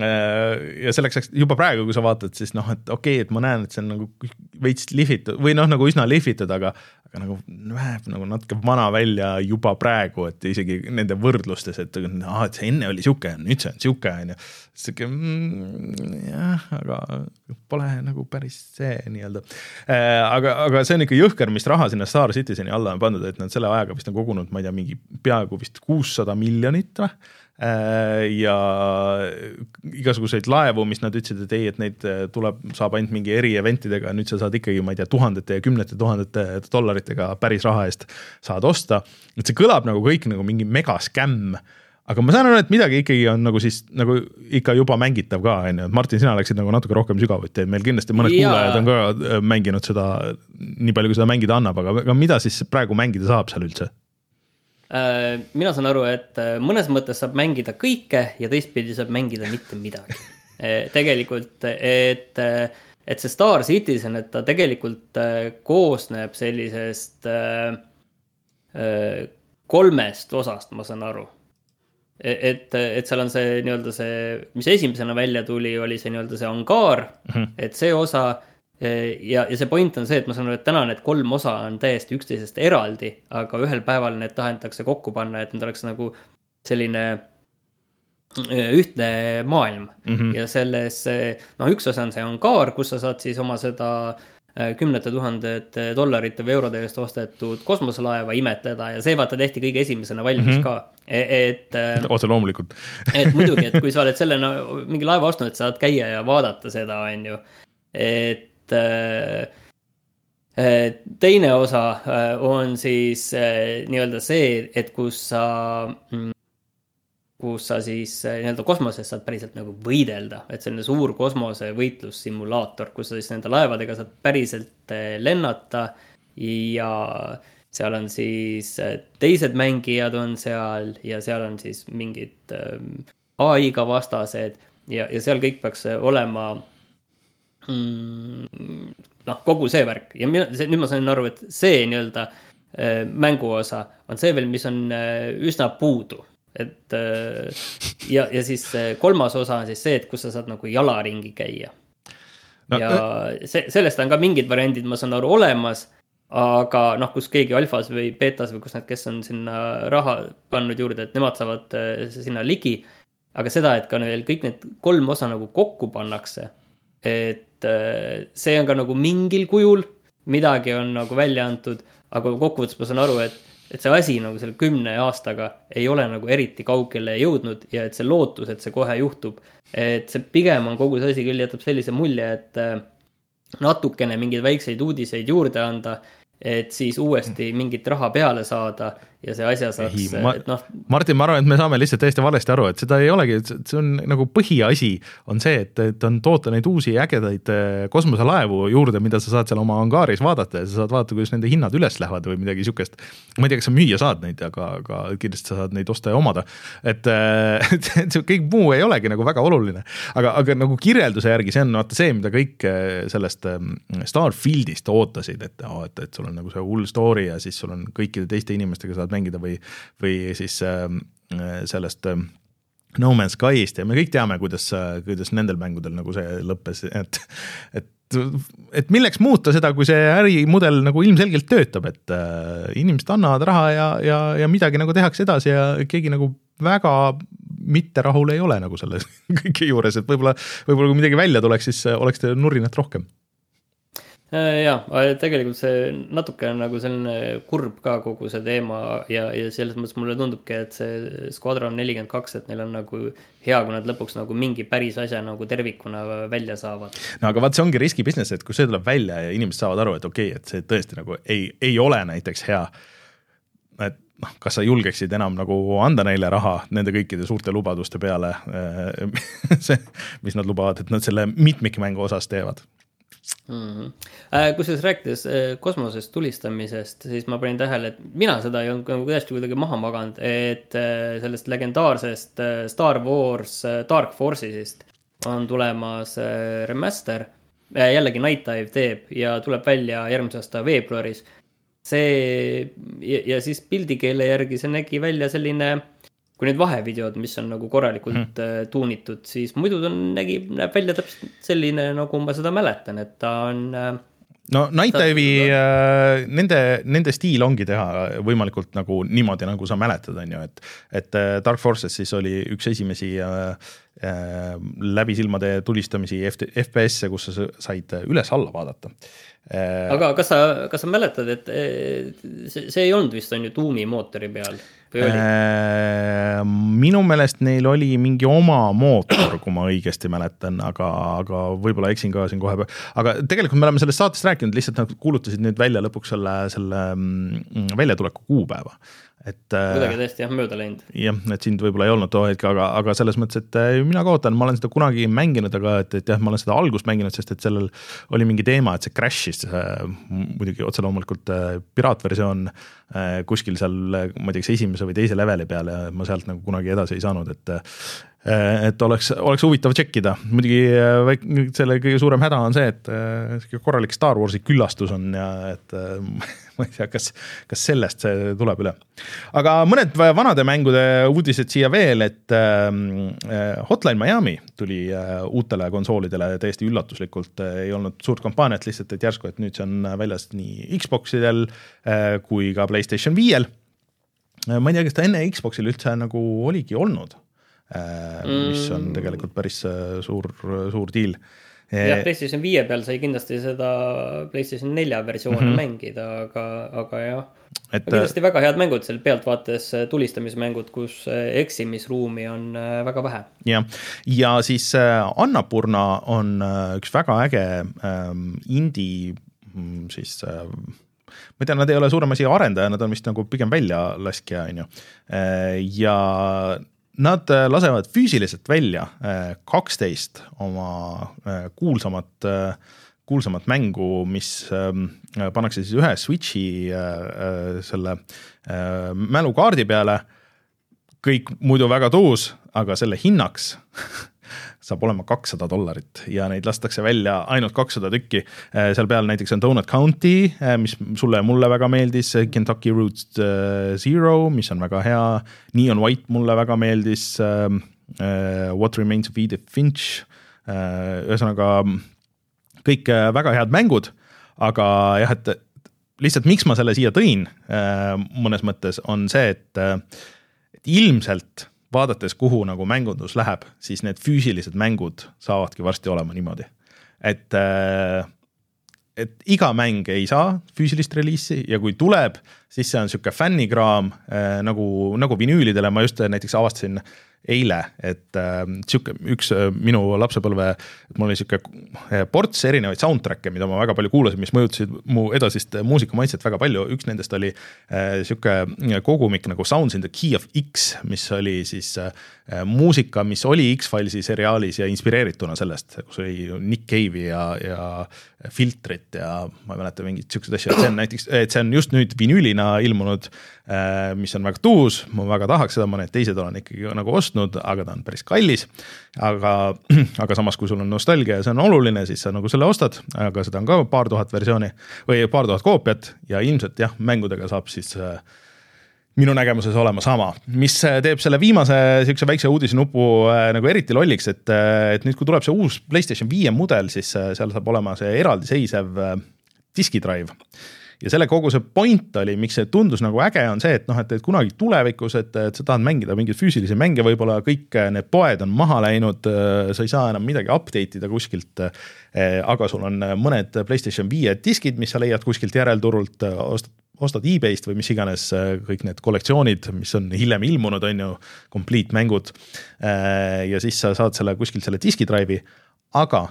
ja selleks juba praegu, kui sa vaatad, siis noh, et okei okay,, et ma näen, et see on nagu veits lihvitud või noh, nagu üsna lihvitud, aga aga nagu näeb nagu natuke vana välja juba praegu, et isegi nende võrdlustes, et aa, et see enne oli sihuke, nüüd see on sihuke, on ju. sihuke mm, jah, aga pole nagu päris see nii-öelda äh,. aga, aga see on ikka jõhker, mis raha sinna Star Citizeni alla on pandud, et nad selle ajaga vist on kogunud, ma ei tea, mingi peaaegu vist kuussada miljonit või Äh, ja igasuguseid laevu, mis nad ütlesid, et ei, et neid äh, tuleb, saab ainult mingi eri event idega, nüüd sa saad ikkagi, ma ei tea, tuhandete ja kümnete tuhandete dollaritega päris raha eest saad osta. et see kõlab nagu kõik nagu mingi megaskämm aga ma saan aru, et midagi ikkagi on nagu siis nagu ikka juba mängitav ka, on ju, et Martin, sina läksid nagu natuke rohkem sügavuti, et meil kindlasti mõned ja. kuulajad on ka äh, mänginud seda nii palju, kui seda mängida annab, aga, aga mida siis praegu mängida saab seal üldse? Äh, mina saan aru, et äh, mõnes mõttes saab mängida kõike ja teistpidi saab mängida mitte midagi. Äh, tegelikult, et, et see Star Citizen, et ta tegelikult koosneb sellisest kolmest osast, ma saan aru. E-, et, et seal on see nii-öelda see, mis esimesena välja tuli, oli see nii-öelda see angaar mm, -hmm. et see osa ja, ja see point on see, et ma saan aru, et täna need kolm osa on täiesti üksteisest eraldi, aga ühel päeval need tahetakse kokku panna, et need oleks nagu selline äh, ühtne maailm mm -hmm. ja selles, noh, üks osa on see angaar, kus sa saad siis oma seda kümnete tuhandete dollarite või eurode eest ostetud kosmoselaeva imetleda ja see vaata tehti kõige esimesena valmis mm -hmm. ka. E-, et. Otse loomulikult et muidugi, et kui sa oled selle no, mingi laeva ostnud, et saad käia ja vaadata seda, on ju. et Äh, äh, teine osa äh, on siis nii-öelda see, et kus sa, mm, kus sa siis nii-öelda kosmoses saad päriselt nagu võidelda, et selline suur kosmosevõitlussimulaator, kus sa siis nende laevadega saad päriselt lennata ja seal on siis teised mängijad on seal ja seal on siis mingid ai-ga vastased ja, ja seal kõik peaks olema noh, kogu see värk ja mina, nüüd ma sain aru, et see nii-öelda äh, mänguosa on see veel, mis on äh, üsna puudu. et äh, ja, ja siis kolmas osa on siis see, et kus sa saad nagu jala ringi käia no,. ja see, sellest on ka mingid variandid, ma saan aru, olemas aga noh, kus keegi alfas või beetas või kus need, kes on sinna raha pannud juurde, et nemad saavad sinna ligi. aga seda, et ka veel kõik need kolm osa nagu kokku pannakse, et äh, see on ka nagu mingil kujul, midagi on nagu välja antud, aga kokkuvõttes ma saan aru, et, et see asi nagu selle kümne aastaga ei ole nagu eriti kaugele jõudnud ja et see lootus, et see kohe juhtub, et see pigem on kogu see asi küll jätab sellise mulje, et äh, natukene mingeid väikseid uudiseid juurde anda et siis uuesti mingit raha peale saada ja see asja saaks, et noh. Martin, ma arvan, et me saame lihtsalt täiesti valesti aru, et seda ei olegi, see on nagu põhiasi on see, et, et on toota neid uusi ägedaid äh, kosmoselaevu juurde, mida sa saad seal oma angaaris vaadata ja sa saad vaadata, kuidas nende hinnad üles lähevad või midagi sihukest. ma ei tea, kas sa müüa saad neid, aga, aga kindlasti sa saad neid osta ja omada. et, äh, et, et see kõik muu ei olegi nagu väga oluline, aga, aga nagu kirjelduse järgi see on vaata see, mida kõik äh, sellest ähm, Starfieldist ootasid, et, et, et sul on nagu see hull story ja siis sul on kõikide teiste inimestega saad mängida või, või siis äh, sellest äh, No Man's Sky'st ja me kõik teame, kuidas, kuidas nendel mängudel nagu see lõppes, et, et et milleks muuta seda, kui see ärimudel nagu ilmselgelt töötab, et äh, inimesed annavad raha ja, ja, ja midagi nagu tehakse edasi ja keegi nagu väga mitte rahul ei ole nagu selle kõige juures, et võib-olla, võib-olla kui midagi välja tuleks, siis oleks teil nurinat rohkem. Äh, ja, tegelikult see natuke on nagu selline kurb ka kogu see teema ja, ja selles mõttes mulle tundubki, et see Squadron nelikümmend kaks, et neil on nagu hea, kui nad lõpuks nagu mingi päris asja nagu tervikuna välja saavad. no aga vaat see ongi riski business, et kui see tuleb välja ja inimesed saavad aru, et okei okay,, et see tõesti nagu ei, ei ole näiteks hea. et noh, kas sa julgeksid enam nagu anda neile raha nende kõikide suurte lubaduste peale see, mis nad lubavad, et nad selle mitmikmängu osas teevad mm -hmm. kusjuures rääkides äh, kosmosest tulistamisest, siis ma panin tähele, et mina seda ei olnud nagu tõesti kuidagi maha maganud, et äh, sellest legendaarsest Star Wars Dark Forces'ist on tulemas remaster. jällegi Night Dive teeb ja tuleb välja järgmise aasta veebruaris see ja, ja siis pildikeele järgi see nägi välja selline, kui need vahevideod, mis on nagu korralikult mm. tuunitud, siis muidu ta nägi, näeb välja täpselt selline, nagu ma seda mäletan, et ta on äh, no Night Dive'i äh, nende, nende stiil ongi teha võimalikult nagu niimoodi, nagu sa mäletad, on ju, et et äh, Dark Forces siis oli üks esimesi äh, äh, läbi silmade tulistamisi FPS-e, kus sa said üles-alla vaadata äh,. aga kas sa, kas sa mäletad, et see, see ei olnud vist on ju Doomi mootori peal? Äh, minu meelest neil oli mingi oma mootor, kui ma õigesti mäletan, aga, aga võib-olla eksin ka siin kohe. aga tegelikult me oleme sellest saatest rääkinud, lihtsalt nad kuulutasid nüüd välja lõpuks selle, selle mm, väljatuleku kuupäeva et. Äh, kuidagi tõesti jah, mööda läinud. jah, et sind võib-olla ei olnud too hetk, aga, aga selles mõttes, et äh, mina ka ootan, ma olen seda kunagi mänginud, aga et, et jah, ma olen seda algust mänginud, sest et sellel oli mingi teema, et see crash'is äh, muidugi otse loomulikult äh, piraatversioon äh, kuskil seal, ma ei tea, kas esimese või teise leveli peal ja ma sealt nagu kunagi edasi ei saanud, et Äh, et oleks, oleks huvitav tšekkida, muidugi selle kõige suurem häda on see, et sihuke korralik Star Warsi küllastus on ja et ma ei tea, kas, kas sellest see tuleb üle. aga mõned vanade mängude uudised siia veel, et Hotline Miami tuli uutele konsoolidele täiesti üllatuslikult, ei olnud suurt kampaaniat, lihtsalt et järsku, et nüüd see on väljas nii Xboxidel kui ka Playstation viiel. ma ei tea, kas ta enne Xboxil üldse nagu oligi olnud Äh, mis on mm. tegelikult päris äh, suur, suur diil jah, PlayStation viie peal sai kindlasti seda PlayStation nelja versiooni mm -hmm. mängida, aga, aga jah. et kindlasti väga head mängud seal pealtvaates, tulistamismängud, kus eksimisruumi on väga vähe. jah, ja siis Annapurna on üks väga äge ähm, indie mm, siis äh, ma ei tea, nad ei ole suurem asi arendaja, nad on vist nagu pigem väljalaskja, on ju. ja Nad äh, lasevad füüsiliselt välja äh, kaksteist oma äh, kuulsamat, kuulsamat mängu, mis ähm, pannakse siis ühe Switchi selle mälukaardi peale. kõik muidu väga tuus, aga selle hinnaks saab olema kakssada dollarit ja neid lastakse välja ainult kakssada tükki. Äh, seal peal näiteks on Donut County, äh, mis sulle ja mulle väga meeldis, Kentucky Route äh, Zero, mis on väga hea, Neon White mulle väga meeldis, What Remains of Edith Finch, ühesõnaga kõik väga head mängud, aga jah, et lihtsalt miks ma selle siia tõin mõnes mõttes, on see, et ilmselt vaadates, kuhu nagu mängundus läheb, siis need füüsilised mängud saavadki varsti olema niimoodi, et äh, et iga mäng ei saa füüsilist reliisi ja kui tuleb, siis see on niisugune fännikraam äh, nagu, nagu vinüülidele, ma just näiteks avastasin äh, eile, et äh, sihuke üks äh, minu lapsepõlve, mul oli sihuke äh, ports erinevaid soundtrack'e, mida ma väga palju kuulasin, mis mõjutasid mu edasist muusikamaitset väga palju, üks nendest oli äh, sihuke kogumik nagu Sounds in the Key of X, mis oli siis äh, muusika, mis oli X-Filesi seriaalis ja inspireerituna sellest, kus oli Nick Cave'i ja, ja filtrit ja ma ei mäleta mingeid siukseid asju, et see on näiteks, et see on just nüüd vinüülina ilmunud Äh, mis on väga tuus, ma väga tahaks seda, ma need teised olen ikkagi nagu ostnud, aga ta on päris kallis. aga, aga samas, kui sul on nostalgia ja see on oluline, siis sa nagu selle ostad, aga seda on ka paar tuhat versiooni või paar tuhat koopiat ja ilmselt jah, mängudega saab siis äh, minu nägemuses olema sama, mis teeb selle viimase sihukese väikse uudisnupu äh, nagu eriti lolliks, et, et nüüd, kui tuleb see uus Playstation viie mudel, siis seal saab olema see eraldiseisev diskidrive ja selle kogu see point oli, miks see tundus nagu äge, on see, et noh, et, et kunagi tulevikus, et, et sa tahad mängida mingeid füüsilisi mänge, võib-olla kõik need poed on maha läinud, sa ei saa enam midagi update ida kuskilt. aga sul on mõned Playstation viie diskid, mis sa leiad kuskilt järelturult, ostad ostad e-base'ist või mis iganes kõik need kollektsioonid, mis on hiljem ilmunud, on ju, complete mängud. ja siis sa saad selle kuskilt selle diski drive'i, aga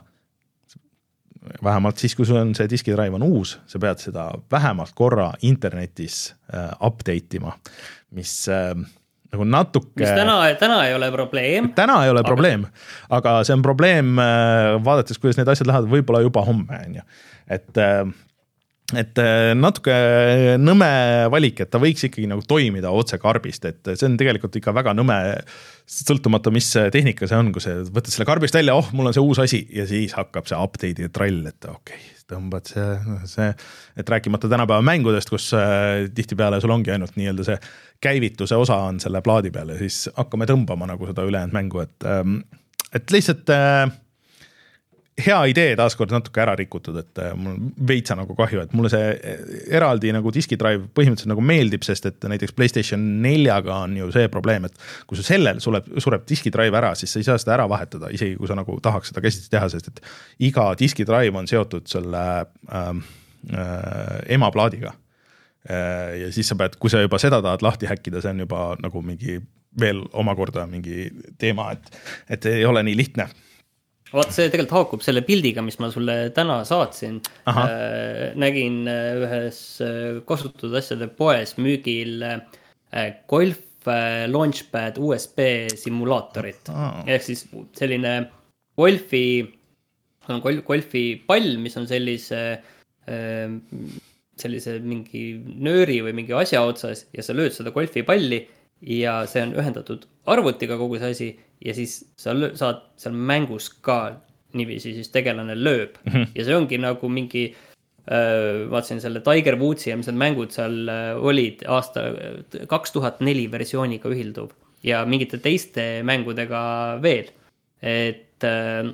vähemalt siis, kui sul on see diskidrive on uus, sa pead seda vähemalt korra internetis äh, update ima, mis äh, nagu natuke. mis täna, täna ei ole probleem. täna ei ole aga... probleem, aga see on probleem äh,, vaadates, kuidas need asjad lähevad, võib-olla juba homme, on ju, et äh, et äh, natuke nõme valik, et ta võiks ikkagi nagu toimida otse karbist, et see on tegelikult ikka väga nõme, sõltumata, mis tehnika see on, kui sa võtad selle karbist välja, oh, mul on see uus asi ja siis hakkab see update'i trall, et okei okay,, tõmbad see, see, et rääkimata tänapäeva mängudest, kus äh, tihtipeale sul ongi ainult nii-öelda see käivituse osa on selle plaadi peal ja siis hakkame tõmbama nagu seda ülejäänud mängu, et, ähm, et lihtsalt äh, hea idee taaskord natuke ära rikutud, et äh, mul veitsa nagu kahju, et mulle see äh, eraldi nagu diskidrive põhimõtteliselt nagu meeldib, sest et näiteks Playstation neljaga on ju see probleem, et kui sul sellel sureb, sureb diskidrive ära, siis sa ei saa seda ära vahetada, isegi kui sa nagu tahaks seda käsitsi teha, sest et iga diskidrive on seotud selle ähm, äh, emaplaadiga äh,. ja siis sa pead, kui sa juba seda tahad lahti häkkida, see on juba nagu mingi veel omakorda mingi teema, et, et ei ole nii lihtne vaata, see tegelikult haakub selle pildiga, mis ma sulle täna saatsin. Äh, nägin äh, ühes äh, kasutatud asjade poes müügil äh, golf äh, launchpad USB simulaatorit oh. ehk siis selline golfi, on golf, golfi pall, mis on sellise äh, sellise mingi nööri või mingi asja otsas ja sa lööd seda golfipalli ja see on ühendatud arvutiga kogu see asi ja siis sa saad seal mängus ka niiviisi siis tegelane lööb mm -hmm. ja see ongi nagu mingi äh,. vaatasin selle Tiger Woodsi ja mis need mängud seal äh, olid aasta kaks tuhat neli versiooniga ühilduv ja mingite teiste mängudega veel. et äh,,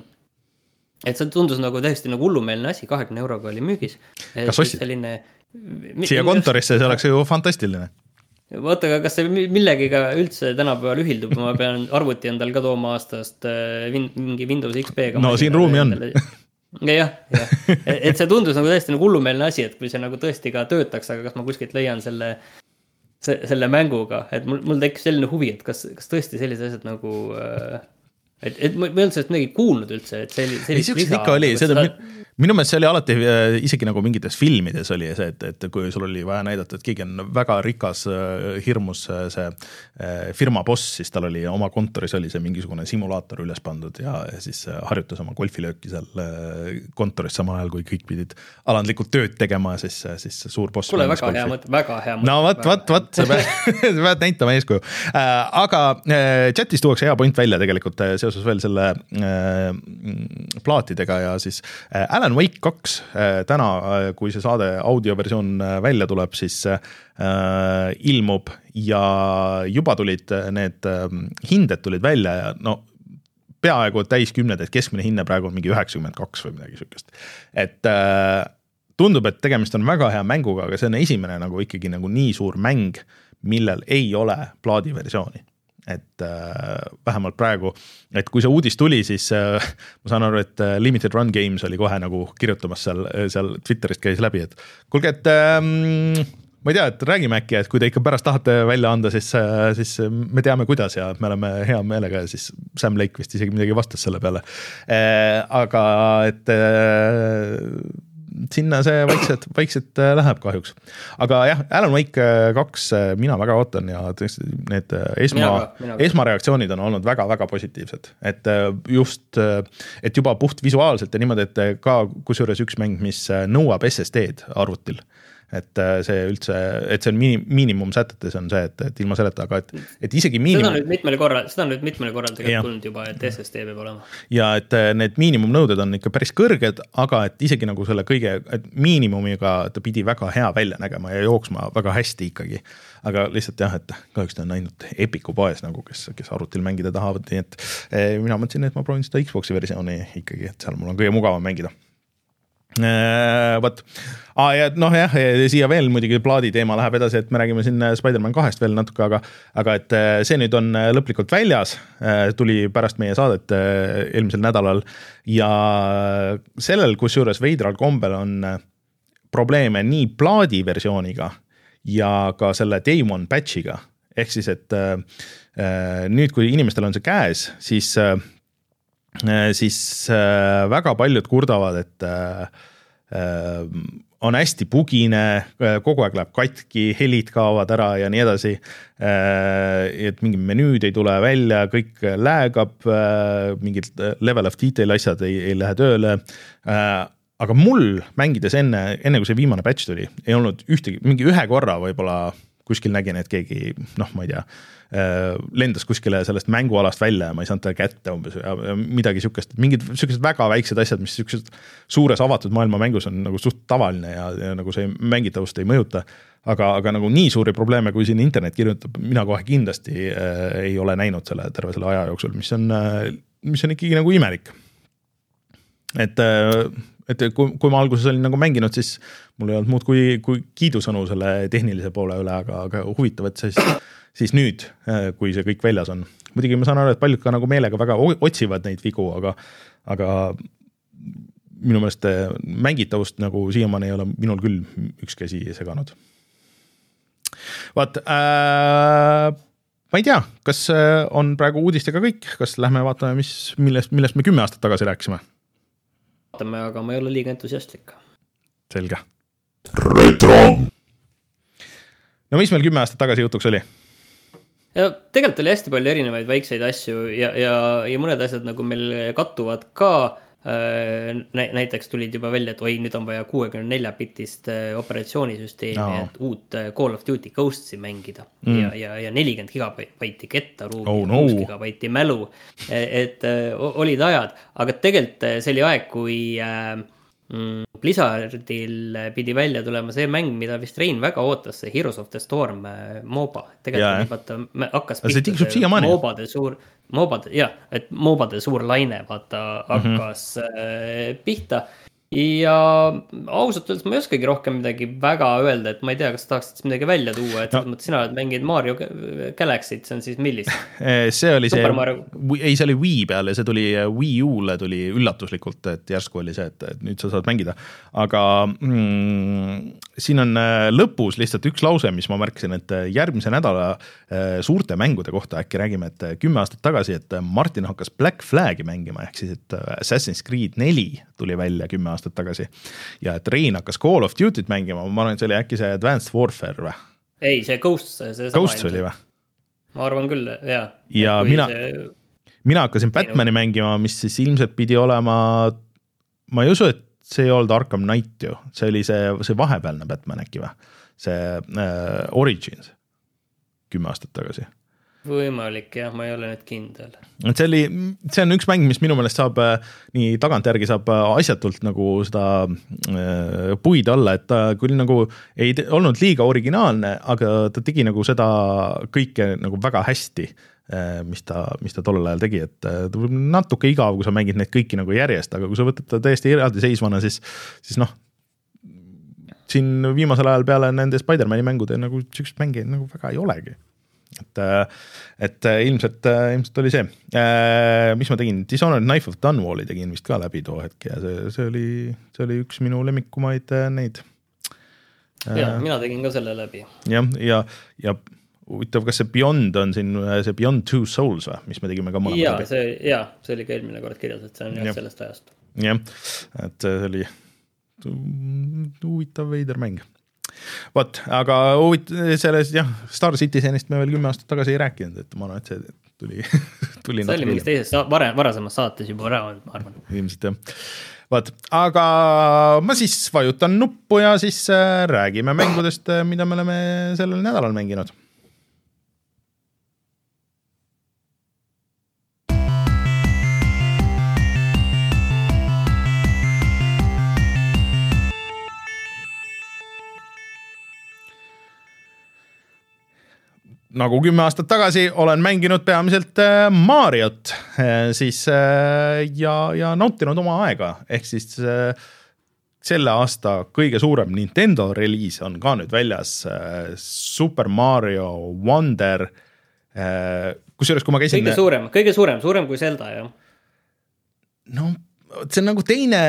et see tundus nagu täiesti nagu hullumeelne asi, kahekümne euroga oli müügis. kas ostsid? selline. siia kontorisse, see oleks ju fantastiline vaata, aga kas see millegiga üldse tänapäeval ühildub, ma pean arvuti endal ka tooma aastast äh, win, mingi Windows XP-ga. no siin ruumi on. jah, jah, et see tundus nagu täiesti nagu hullumeelne asi, et kui see nagu tõesti ka töötaks, aga kas ma kuskilt leian selle, selle mänguga, et mul, mul tekkis selline huvi, et kas, kas tõesti sellised asjad nagu äh, et, et ma ei olnud sellest midagi kuulnud üldse, et selline. ei, siukseid ikka oli, seda, minu meelest see oli alati äh, isegi nagu mingites filmides oli see, et, et kui sul oli vaja näidata, et keegi on väga rikas, äh, hirmus äh, see firma boss, siis tal oli oma kontoris oli see mingisugune simulaator üles pandud ja, ja siis harjutas oma golfilööki seal kontoris samal ajal, kui kõik pidid alandlikult tööd tegema, siis, siis suur boss. kuule, väga golfi. hea mõte, väga hea mõte. no vot, vot, vot, sa pead, sa pead näitama eeskuju. aga chat'is tuuakse hea point välja tegelikult seoses veel selle plaatidega ja siis Alan Alan Wake kaks äh, täna, äh, kui see saade audioversioon äh, välja tuleb, siis ilmub ja juba tulid need äh, hinded tulid välja ja no peaaegu täiskümned, et keskmine hinne praegu on mingi üheksakümmend kaks või midagi sihukest. et tundub, et tegemist on väga hea mänguga, aga see on esimene nagu ikkagi nagu nii suur mäng, millel ei ole plaadiversiooni et äh, vähemalt praegu, et kui see uudis tuli, siis äh, ma saan aru, et äh, Limited Run Games oli kohe nagu kirjutamas seal, seal Twitterist käis läbi, et kuulge, et ähm, ma ei tea, et räägime äkki, et kui te ikka pärast tahate välja anda, siis, äh, siis me teame, kuidas ja me oleme hea meelega ja siis Sam Lake vist isegi midagi vastas selle peale äh,. aga et äh, sinna see vaikselt, vaikselt äh, läheb kahjuks. aga jah, Alan Wake äh, kaks äh, mina väga ootan ja tõesti need esma, esmareaktsioonid on olnud väga-väga positiivsed, et just, et juba puht visuaalselt ja niimoodi, et ka kusjuures üks mäng, mis nõuab SSD-d arvutil et äh, see üldse, et see on minim-, miinimumsätetes on see, et, et ilma selleta, aga et, et isegi miinimum. seda on nüüd mitmel korral, seda on nüüd mitmel korral tegelikult tulnud juba, et SSD peab olema. ja et äh, need miinimumnõuded on ikka päris kõrged, aga et isegi nagu selle kõige, et miinimumiga ta pidi väga hea välja nägema ja jooksma väga hästi ikkagi. aga lihtsalt jah, et kahjuks ta on ainult Epiku poes nagu, kes, kes arvutil mängida tahavad, nii et eh, mina mõtlesin, et ma proovin seda Xbox'i versiooni ikkagi, et seal mul on kõige mugavam mängida vot ah,, ja noh, jah, siia veel muidugi plaadi teema läheb edasi, et me räägime siin äh, Spider-man kahest veel natuke, aga, aga et äh, see nüüd on lõplikult väljas. tuli pärast meie saadet eelmisel nädalal ja sellel, kusjuures veidral kombel on probleeme nii plaadi versiooniga ja ka selle day one batch'iga. ehk siis, et nüüd, kui inimestel on see käes, siis siis äh, väga paljud kurdavad, et äh, äh, on hästi bugine, kogu aeg läheb katki, helid kaovad ära ja nii edasi. et mingid menüüd ei tule välja, kõik lag'ab, mingid level of detail asjad ei, ei lähe tööle. aga mul mängides enne, enne kui see viimane batch tuli, ei olnud ühtegi, mingi ühe korra võib-olla kuskil nägin, et keegi noh, ma ei tea lendas kuskile sellest mängualast välja ja ma ei saanud teda kätte umbes ja, ja midagi sihukest, mingid sihukesed väga väiksed asjad, mis sihukesed suures avatud maailma mängus on nagu suht tavaline ja, ja nagu see mängitavust ei mõjuta. aga, aga nagu nii suuri probleeme, kui siin internet kirjutab, mina kohe kindlasti äh, ei ole näinud selle terve selle aja jooksul, mis on äh,, mis on ikkagi nagu imelik. et äh, et kui, kui ma alguses olin nagu mänginud, siis mul ei olnud muud kui, kui kiidusõnu selle tehnilise poole üle, aga, aga huvitav, et siis siis nüüd, äh, kui see kõik väljas on. muidugi ma saan aru, et paljud ka nagu meelega väga otsivad neid vigu, aga, aga minu meelest äh, mängitavust nagu siiamaani ei ole minul küll ükski asi seganud. vaat äh,, ma ei tea, kas äh, on praegu uudistega kõik, kas lähme vaatame, mis, millest, millest me kümme aastat tagasi rääkisime? vaatame, aga ma ei ole liiga entusiastlik. selge. retro. no mis meil kümme aastat tagasi jutuks oli? Ja tegelikult oli hästi palju erinevaid väikseid asju ja, ja, ja mõned asjad nagu meil kattuvad ka äh, näiteks tulid juba välja, et oi, nüüd on vaja kuuekümne nelja bitist äh, operatsioonisüsteemi no., et uut äh, Call of Duty Ghostsi mängida mm. ja, ja, ja nelikümmend gigabaiti kettaruumi oh,, no. kuus gigabaiti mälu. E, et olid ajad, aga tegelikult see oli aeg, kui äh, Blizzardil pidi välja tulema see mäng, mida vist Rein väga ootas, see Heroes of the Storm äh, MOBA. tegelikult vaata, hakkas see, see MOBA-de suur, MOBA-de, jah, et MOBA-de suur laine, vaata, mhm. hakkas mm -hmm. pihta ja ausalt öeldes ma ei oskagi rohkem midagi väga öelda, et ma ei tea, kas tahaksid midagi välja tuua, et selles no. mõttes sina oled mänginud Mario Galaxy't, see on siis millist? see oli Super see, Mario... ei, see oli Wii peal ja see tuli Wii U-le tuli üllatuslikult, et järsku oli see, et, et nüüd sa saad mängida. aga mm, siin on äh, lõpus lihtsalt üks lause, mis ma märkasin, et järgmise nädala suurte mängude kohta äkki räägime, et kümme aastat tagasi, et Martin hakkas Black Flag'i mängima, ehk siis, et Assassin's Creed neli tuli välja kümme aastat aastat tagasi. ja et Rein hakkas Call of Duty't mängima, ma arvan, et see oli äkki see Advanced Warfare või? ei, see Ghost, see Ghost oli või? ma arvan küll, jaa. ja mina see..., mina hakkasin Batman'i mängima, mis siis ilmselt pidi olema, ma ei usu, et see ei olnud Arkham Knight ju, see oli see, see vahepealne Batman äkki või? see äh, Origins, kümme aastat tagasi võimalik jah, ma ei ole nüüd kindel. et see oli, see on üks mäng, mis minu meelest saab äh, nii tagantjärgi saab äh, asjatult nagu seda äh, puid alla, et ta küll nagu ei olnud liiga originaalne, aga ta tegi nagu seda kõike nagu väga hästi äh,. mis ta, mis ta tollel ajal tegi, et ta võib natuke igav, kui sa mängid neid kõiki nagu järjest, aga kui sa võtad ta täiesti eraldiseisvana, siis, siis noh siin viimasel ajal peale nende Spider-man'i mängude nagu siukseid mänge nagu väga ei olegi et, äh, et äh, ilmselt, äh, ilmselt oli see. mis ma tegin, Dishonored Knife of Dunwalli tegin vist ka läbi too hetk ja see, see oli, see oli üks minu lemmikumaid neid. ja mina tegin ka selle läbi. jah, ja, ja, ja huvitav, kas see Beyond on siin see Beyond Two Souls või, mis me tegime ka mõlemad läbi? see, jaa, see oli ka eelmine kord kirjas, et see on jah ja. sellest ajast. jah, et see oli huvitav veider mäng vot, aga huvit-, selles jah, Star Citizenist me veel kümme aastat tagasi ei rääkinud, et ma arvan, et see tuli tuli see oli mingis teises varem, varasemas saates juba ära olnud, ma arvan. ilmselt jah. vot, aga ma siis vajutan nuppu ja siis äh, räägime mängudest, äh, mida me oleme sellel nädalal mänginud nagu kümme aastat tagasi olen mänginud peamiselt äh, Mariot äh, siis äh, ja, ja nautinud oma aega, ehk siis selle aasta kõige suurem Nintendo reliis on ka nüüd väljas, Super Mario Wonder. kusjuures, kui ma käisin. kõige suurem, kõige suurem, suurem kui Zelda, jah. no see on nagu teine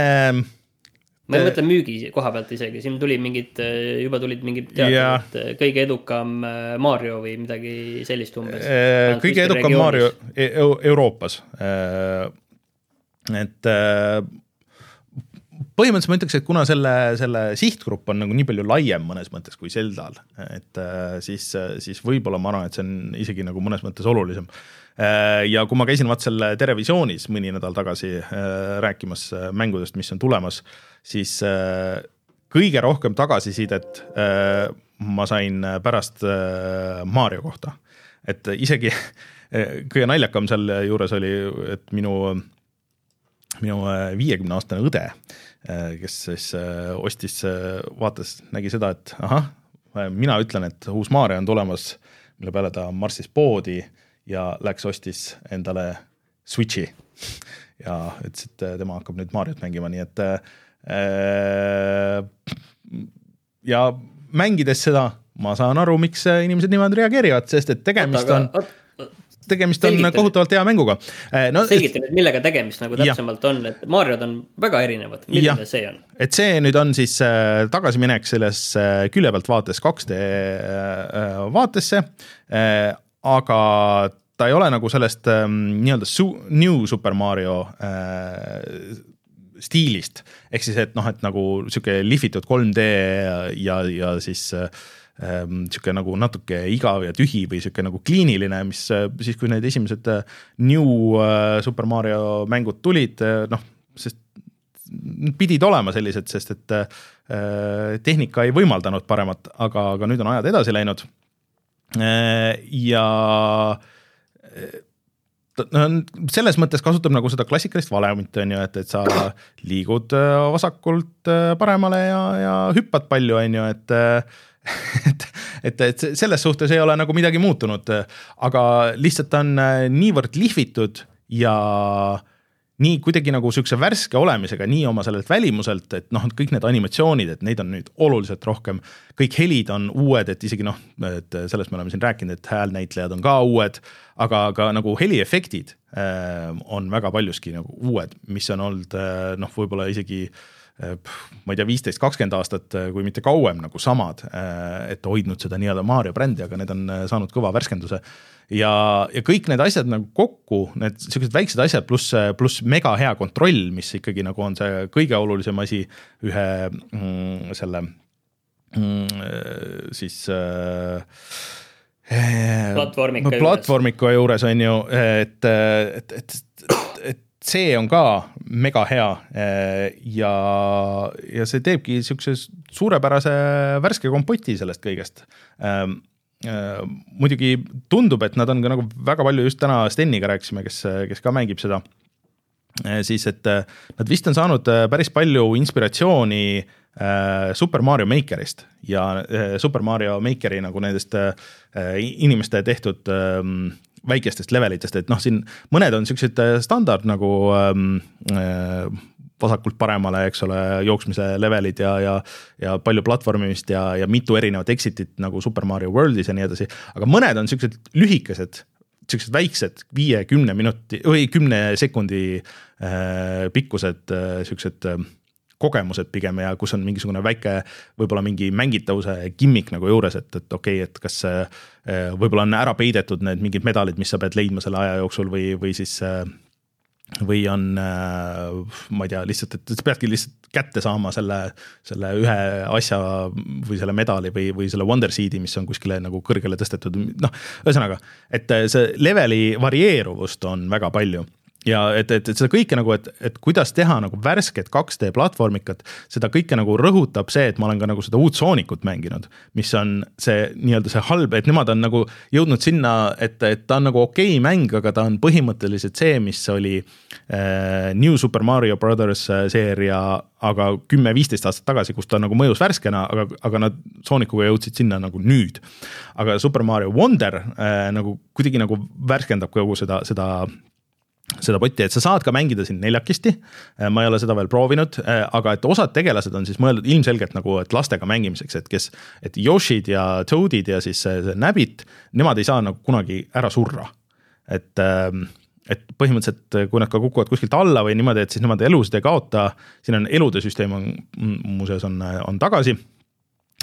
ma ei mõtle müügi koha pealt isegi, siin tuli mingid, juba tulid mingid teated yeah., et kõige edukam äh, Mario või midagi sellist umbes. kõige edukam regioonis. Mario e Euroopas. et äh, põhimõtteliselt ma ütleks, et kuna selle, selle sihtgrupp on nagu nii palju laiem mõnes mõttes kui Zeldal, et äh, siis, siis võib-olla ma arvan, et see on isegi nagu mõnes mõttes olulisem. Äh, ja kui ma käisin vaat selle Terevisioonis mõni nädal tagasi äh, rääkimas mängudest, mis on tulemas, siis kõige rohkem tagasisidet ma sain pärast Mario kohta. et isegi kõige naljakam sealjuures oli, et minu minu viiekümne aastane õde Äh, kes siis äh, ostis, äh, vaatas, nägi seda, et ahah, mina ütlen, et uus Maarja on tulemas, mille peale ta marssis poodi ja läks, ostis endale Switch'i ja ütles, et tema hakkab nüüd Mariot mängima, nii et ja mängides seda ma saan aru, miks inimesed niimoodi reageerivad, sest et tegemist on tegemist on Selgita kohutavalt hea mänguga eh, no,. selgita nüüd, millega tegemist nagu täpsemalt ja. on, et Mariod on väga erinevad, milline see on? et see nüüd on siis äh, tagasiminek sellesse äh, külje pealt vaates 2D äh, vaatesse äh,, aga ta ei ole nagu sellest ähm, nii-öelda su New Super Mario äh, stiilist, ehk siis, et noh, et nagu sihuke lihvitud 3D ja, ja, siis äh, ehm, nagu natuke igav ja tühi või niisugune nagu kliiniline, mis äh, siis, kui need esimesed äh, New äh, Super Mario mängud tulid, noh, sest pidid olema sellised, sest et tehnika ei võimaldanud paremat, aga, aga nüüd on ajad edasi läinud. Ja no selles mõttes kasutab nagu seda klassikalist valemit, on ju, et, et sa liigud vasakult paremale ja, ja hüppad palju, on ju, et et, et, et selles suhtes ei ole nagu midagi muutunud, aga lihtsalt on äh, niivõrd lihvitud ja nii kuidagi nagu sihukese värske olemisega, nii oma sellelt välimuselt, et noh, kõik need animatsioonid, et neid on nüüd oluliselt rohkem. kõik helid on uued, et isegi noh, et sellest me oleme siin rääkinud, et häälnäitlejad on ka uued, aga ka nagu heliefektid äh, on väga paljuski nagu uued, mis on olnud äh, noh, võib-olla isegi äh, ma ei tea, viisteist, kakskümmend aastat, äh, kui mitte kauem nagu samad, äh, et hoidnud seda nii-öelda Mario brändi, aga need on saanud kõva värskenduse. Ja, ja kõik need asjad nagu kokku, need siuksed väiksed asjad pluss, pluss mega hea kontroll, mis ikkagi nagu on see kõige olulisem asi ühe mm, selle mm, siis äh, platvormika, platvormika juures on ju, et, et, et, et, see on ka mega hea eh, ja, ja see teebki niisuguse suurepärase värske kompoti sellest kõigest. Eh, muidugi tundub, et nad on ka nagu väga palju, just täna Steniga rääkisime, kes, kes ka mängib seda, eh, siis et nad vist on saanud päris palju inspiratsiooni Super Mario Makerist. Ja Super Mario Makeri nagu nendest inimeste tehtud ehm, väikestest levelitest, et noh, siin mõned on siuksed äh, standard nagu ähm, äh, vasakult paremale, eks ole, jooksmise levelid ja, ja, ja palju platvormimist ja, ja mitu erinevat exit'it nagu Super Mario World'is ja nii edasi. aga mõned on siuksed lühikesed, siuksed väiksed viie-kümne minuti või kümne sekundi äh, pikkused äh, siuksed äh, kogemused pigem ja kus on mingisugune väike, võib-olla mingi mängitavuse gimmick nagu juures, et, et okei okay,, et kas võib-olla on ära peidetud need mingid medalid, mis sa pead leidma selle aja jooksul või, või siis või on, ma ei tea, lihtsalt, et sa peadki lihtsalt kätte saama selle, selle ühe asja või selle medali või, või selle Wonder Seed'i, mis on kuskile nagu kõrgele tõstetud, noh, ühesõnaga, et see leveli varieeruvust on väga palju ja et, et, et seda kõike nagu, et, et kuidas teha nagu värsket 2D platvormikat, seda kõike nagu rõhutab see, et ma olen ka nagu seda uut Soonikut mänginud, mis on see nii-öelda see halb, et nemad on nagu jõudnud sinna, et, et ta on nagu okei okay mäng, aga ta on põhimõtteliselt see, mis oli äh, New Super Mario Brothers äh, seeria, aga kümme-viisteist aastat tagasi, kus ta nagu mõjus värskena, aga, aga nad Soonikuga jõudsid sinna nagu nüüd. aga Super Mario Wonder äh, nagu kuidagi nagu värskendab kogu seda, seda seda potti, et sa saad ka mängida siin neljakesti. Ma ei ole seda veel proovinud, aga et osad tegelased on siis mõeldud ilmselgelt nagu, et lastega mängimiseks, et kes, et Yoshid ja Toadid ja siis see, see Nabbit, nemad ei saa nagu kunagi ära surra. et, ähm, et põhimõtteliselt, kui nad ka kukuvad kuskilt alla või niimoodi, et siis nemad elusid ei kaota. siin on elude süsteem on muuseas on, on tagasi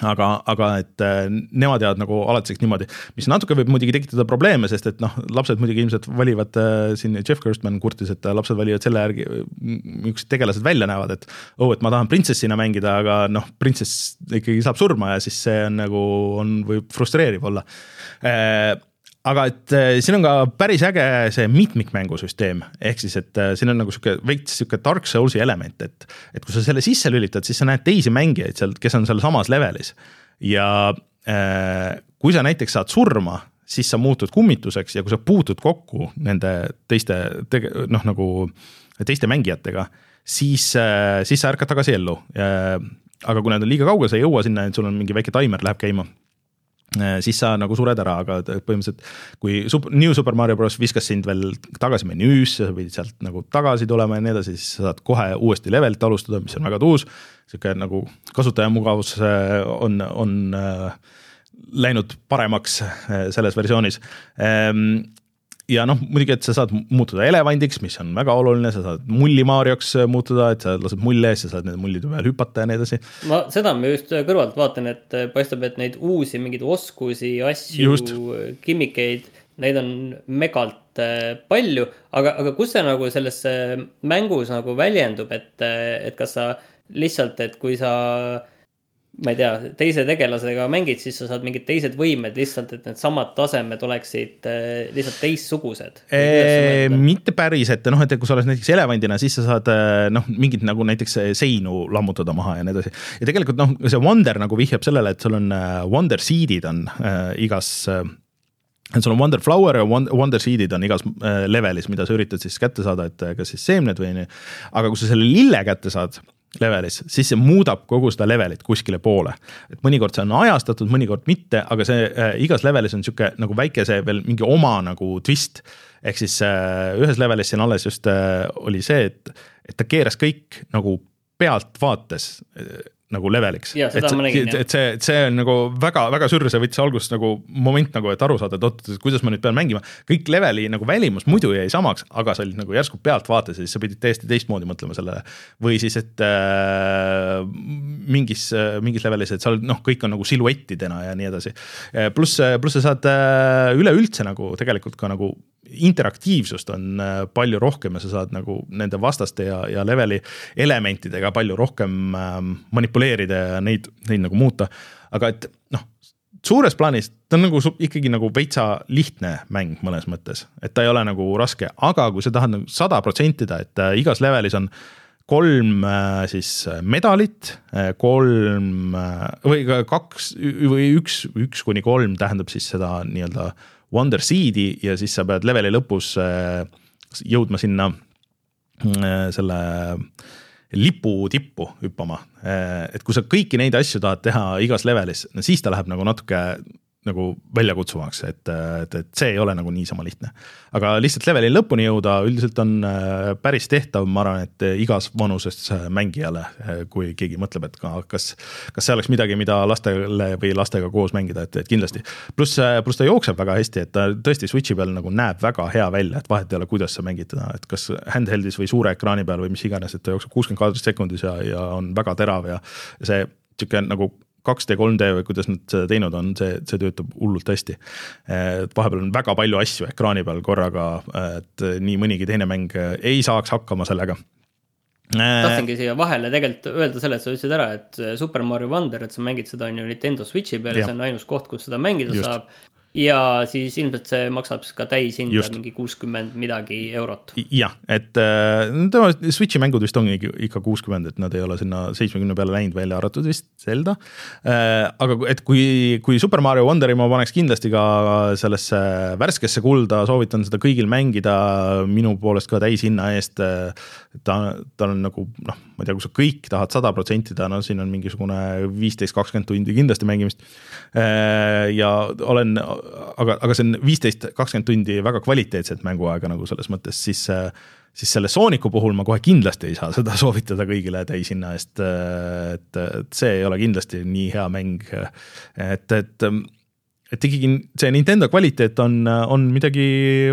aga, aga et äh, nemad jäävad nagu alatiseks niimoodi, mis natuke võib muidugi tekitada probleeme, sest et noh, lapsed muidugi ilmselt valivad äh, siin, Jeff Gerstmann kurtis, et äh, lapsed valivad selle järgi, millised tegelased välja näevad, et oh, et ma tahan printsessina mängida, aga noh, printsess ikkagi saab surma ja siis see on nagu, on, võib frustreeriv olla aga et äh, siin on ka päris äge see mitmikmängusüsteem, ehk siis, et äh, siin on nagu sihuke veits sihuke Dark Souls'i element, et, et kui sa selle sisse lülitad, siis sa näed teisi mängijaid seal, kes on seal samas levelis. ja äh, kui sa näiteks saad surma, siis sa muutud kummituseks ja kui sa puutud kokku nende teiste tege-, noh, nagu teiste mängijatega, siis siis sa ärkad tagasi ellu. Aga kui nad on liiga kaugel, sa ei jõua sinna, et sul on mingi väike taimer läheb käima siis sa nagu sured ära, aga põhimõtteliselt kui Super, New Super Mario Bros viskas sind veel tagasi menüüsse, sa pidid sealt nagu tagasi tulema ja nii edasi, siis sa saad kohe uuesti levelilt alustada, mis on väga tuus. sihuke nagu kasutajamugavus äh, on, on äh, läinud paremaks selles versioonis ähm, ja noh, muidugi, et sa saad muutuda elevandiks, mis on väga oluline, sa saad mullimaarioks muutuda, et sa lased mulli ees, sa saad nende mullide peal hüpata ja nii edasi. ma seda ma just kõrvalt vaatan, et paistab, et neid uusi mingeid oskusi, asju, kimmikeid, neid on megalt äh, palju, aga, aga kus see nagu selles mängus nagu väljendub, et, et kas sa lihtsalt, et kui sa ma ei tea, teise tegelasega mängid, siis sa saad mingid teised võimed lihtsalt, et needsamad tasemed oleksid äh, lihtsalt teistsugused. mitte päris, et noh, et kui sa oled näiteks elevandina, siis sa saad äh, noh, mingid nagu näiteks seinu lammutada maha ja nii edasi. ja tegelikult noh, see Wonder nagu vihjab sellele, et sul on äh, Wonder Seed'id on äh, igas äh, et sul on Wonder Flower ja Wonder Seed'id on igas levelis, mida sa üritad siis kätte saada, et kas siis seemned või nii. aga kui sa selle lille kätte saad levelis, siis see muudab kogu seda levelit kuskile poole. et mõnikord see on ajastatud, mõnikord mitte, aga see äh, igas levelis on sihuke nagu väike see veel mingi oma nagu twist. ehk siis äh, ühes levelis siin alles just äh, oli see, et, et ta keeras kõik nagu pealtvaates äh, nagu leveliks. et, et, et see, see on nagu väga-väga sürr, see võttis algust nagu moment nagu, et aru saada, et oot, kuidas ma nüüd pean mängima. kõik leveli nagu välimus muidu jäi samaks, aga sa olid nagu järsku pealtvaates ja siis sa pidid täiesti teistmoodi mõtlema sellele. või siis, et äh, mingis äh,, mingis levelis, et seal noh, kõik on nagu siluettidena ja nii edasi. Äh, pluss, pluss sa saad äh, üleüldse nagu tegelikult ka nagu interaktiivsust on äh, palju rohkem ja sa saad nagu nende vastaste ja, ja leveli elementidega palju rohkem ähm, manipuleerida ja neid, neid nagu muuta. aga et noh, suures plaanis ta on nagu ikkagi nagu veitsa lihtne mäng mõnes mõttes, et ta ei ole nagu raske, aga kui sa tahad nagu sada protsentida, et äh, igas levelis on kolm äh, siis medalit, kolm või kaks või üks, üks kuni kolm tähendab siis seda nii-öelda äh, Wonder Seedi ja siis sa pead leveli lõpus äh, jõudma sinna äh, selle lipu tippu hüppama. Äh, et kui sa kõiki neid asju tahad teha igas levelis, no siis ta läheb nagu natuke nagu väljakutsuvaks, et, et, et see ei ole nagu niisama lihtne. aga lihtsalt leveli lõpuni jõuda üldiselt on äh, päris tehtav, ma arvan, et igas vanuses mängijale, äh, kui keegi mõtleb, et kas, kas see oleks midagi, mida lastele või lastega koos mängida, et, et kindlasti. pluss, äh, pluss ta jookseb väga hästi, et ta tõesti Switch'i peal nagu näeb väga hea välja, et vahet ei ole, kuidas sa mängid teda, et kas handheld'is või suure ekraani peal või mis iganes, et ta jookseb kuuskümmend kaadrit sekundis ja, ja on väga terav ja see sihuke nagu 2D, 3D või kuidas nad seda teinud on, see, see töötab hullult hästi. et vahepeal on väga palju asju ekraani peal korraga, et nii mõnigi teine mäng ei saaks hakkama sellega tahtsingi siia vahele tegelikult öelda selle, et sa ütlesid ära, et Super Mario Wonder, et sa mängid seda on ju Nintendo Switchi peal ja see on ainus koht, kus seda mängida Just. saab ja siis ilmselt see maksab siis ka täishinda mingi kuuskümmend midagi eurot. jah, et äh, tõenäoliselt Switch'i mängud vist ongi ikka kuuskümmend, et nad ei ole sinna seitsmekümne peale läinud, välja arvatud vist Zelda. Äh, aga et kui, kui Super Mario Wonderi ma paneks kindlasti ka sellesse värskesse kulda, soovitan seda kõigil mängida, minu poolest ka täishinna eest. ta, tal on nagu noh, ma ei tea, kui sa kõik tahad sada protsenti teha, no siin on mingisugune viisteist, kakskümmend tundi kindlasti mängimist. Äh, ja olen aga, aga see on viisteist, kakskümmend tundi väga kvaliteetset mänguaega nagu selles mõttes, siis siis selle Sooniku puhul ma kohe kindlasti ei saa seda soovitada kõigile täishinna eest. et, et see ei ole kindlasti nii hea mäng. et, et et ikkagi see Nintendo kvaliteet on, on midagi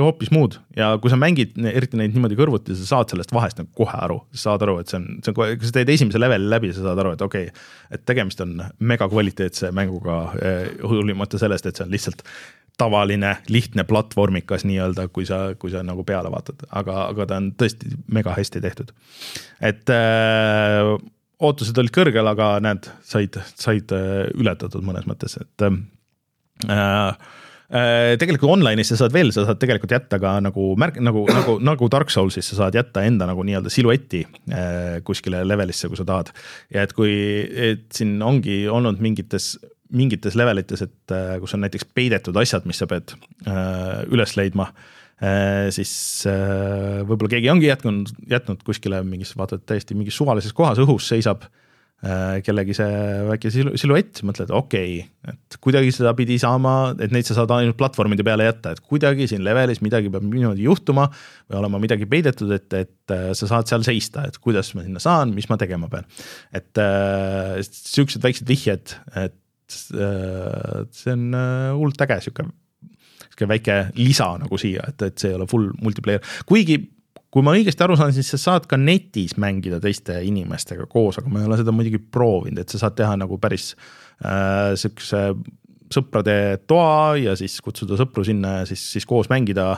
hoopis muud. Ja kui sa mängid eriti neid niimoodi kõrvuti, sa saad sellest vahest nagu kohe aru, sa saad aru, et see on, see on kohe, kui sa teed esimese leveli läbi, sa saad aru, et okei okay,, et tegemist on megakvaliteetse mänguga, hoolimata sellest, et see on lihtsalt tavaline lihtne platvormikas nii-öelda, kui sa, kui sa nagu peale vaatad, aga, aga ta on tõesti mega hästi tehtud. et äh, ootused olid kõrgel, aga näed, said, said äh, ületatud mõnes mõttes, et Äh, äh, tegelikult online'is sa saad veel, sa saad tegelikult jätta ka nagu märk, nagu, nagu, nagu Dark Soulsis sa saad jätta enda nagu nii-öelda silueti äh, kuskile levelisse, kui sa tahad. ja et kui, et siin ongi olnud mingites, mingites levelites, et kus on näiteks peidetud asjad, mis sa pead üles leidma siis võib-olla keegi ongi jätkunud, jätnud kuskile mingis, vaata, et täiesti mingis suvalises kohas õhus seisab Äh, kellegi see väike silu-, siluett, mõtled, okei okay,, et kuidagi seda pidi saama, et neid sa saad ainult platvormide peale jätta, et kuidagi siin levelis midagi peab niimoodi juhtuma või olema midagi peidetud, et, et äh, sa saad seal seista, et kuidas ma sinna saan, mis ma tegema pean. et äh, siuksed väiksed vihjed, et äh, see on äh, hullult äge sihuke sihuke väike lisa nagu siia, et, et see ei ole full multiplayer, kuigi kui ma õigesti aru saan, siis sa saad ka netis mängida teiste inimestega koos, aga ma ei ole seda muidugi proovinud, et sa saad teha nagu päris äh, sihukese sõprade toa ja siis kutsuda sõpru sinna ja siis, siis koos mängida.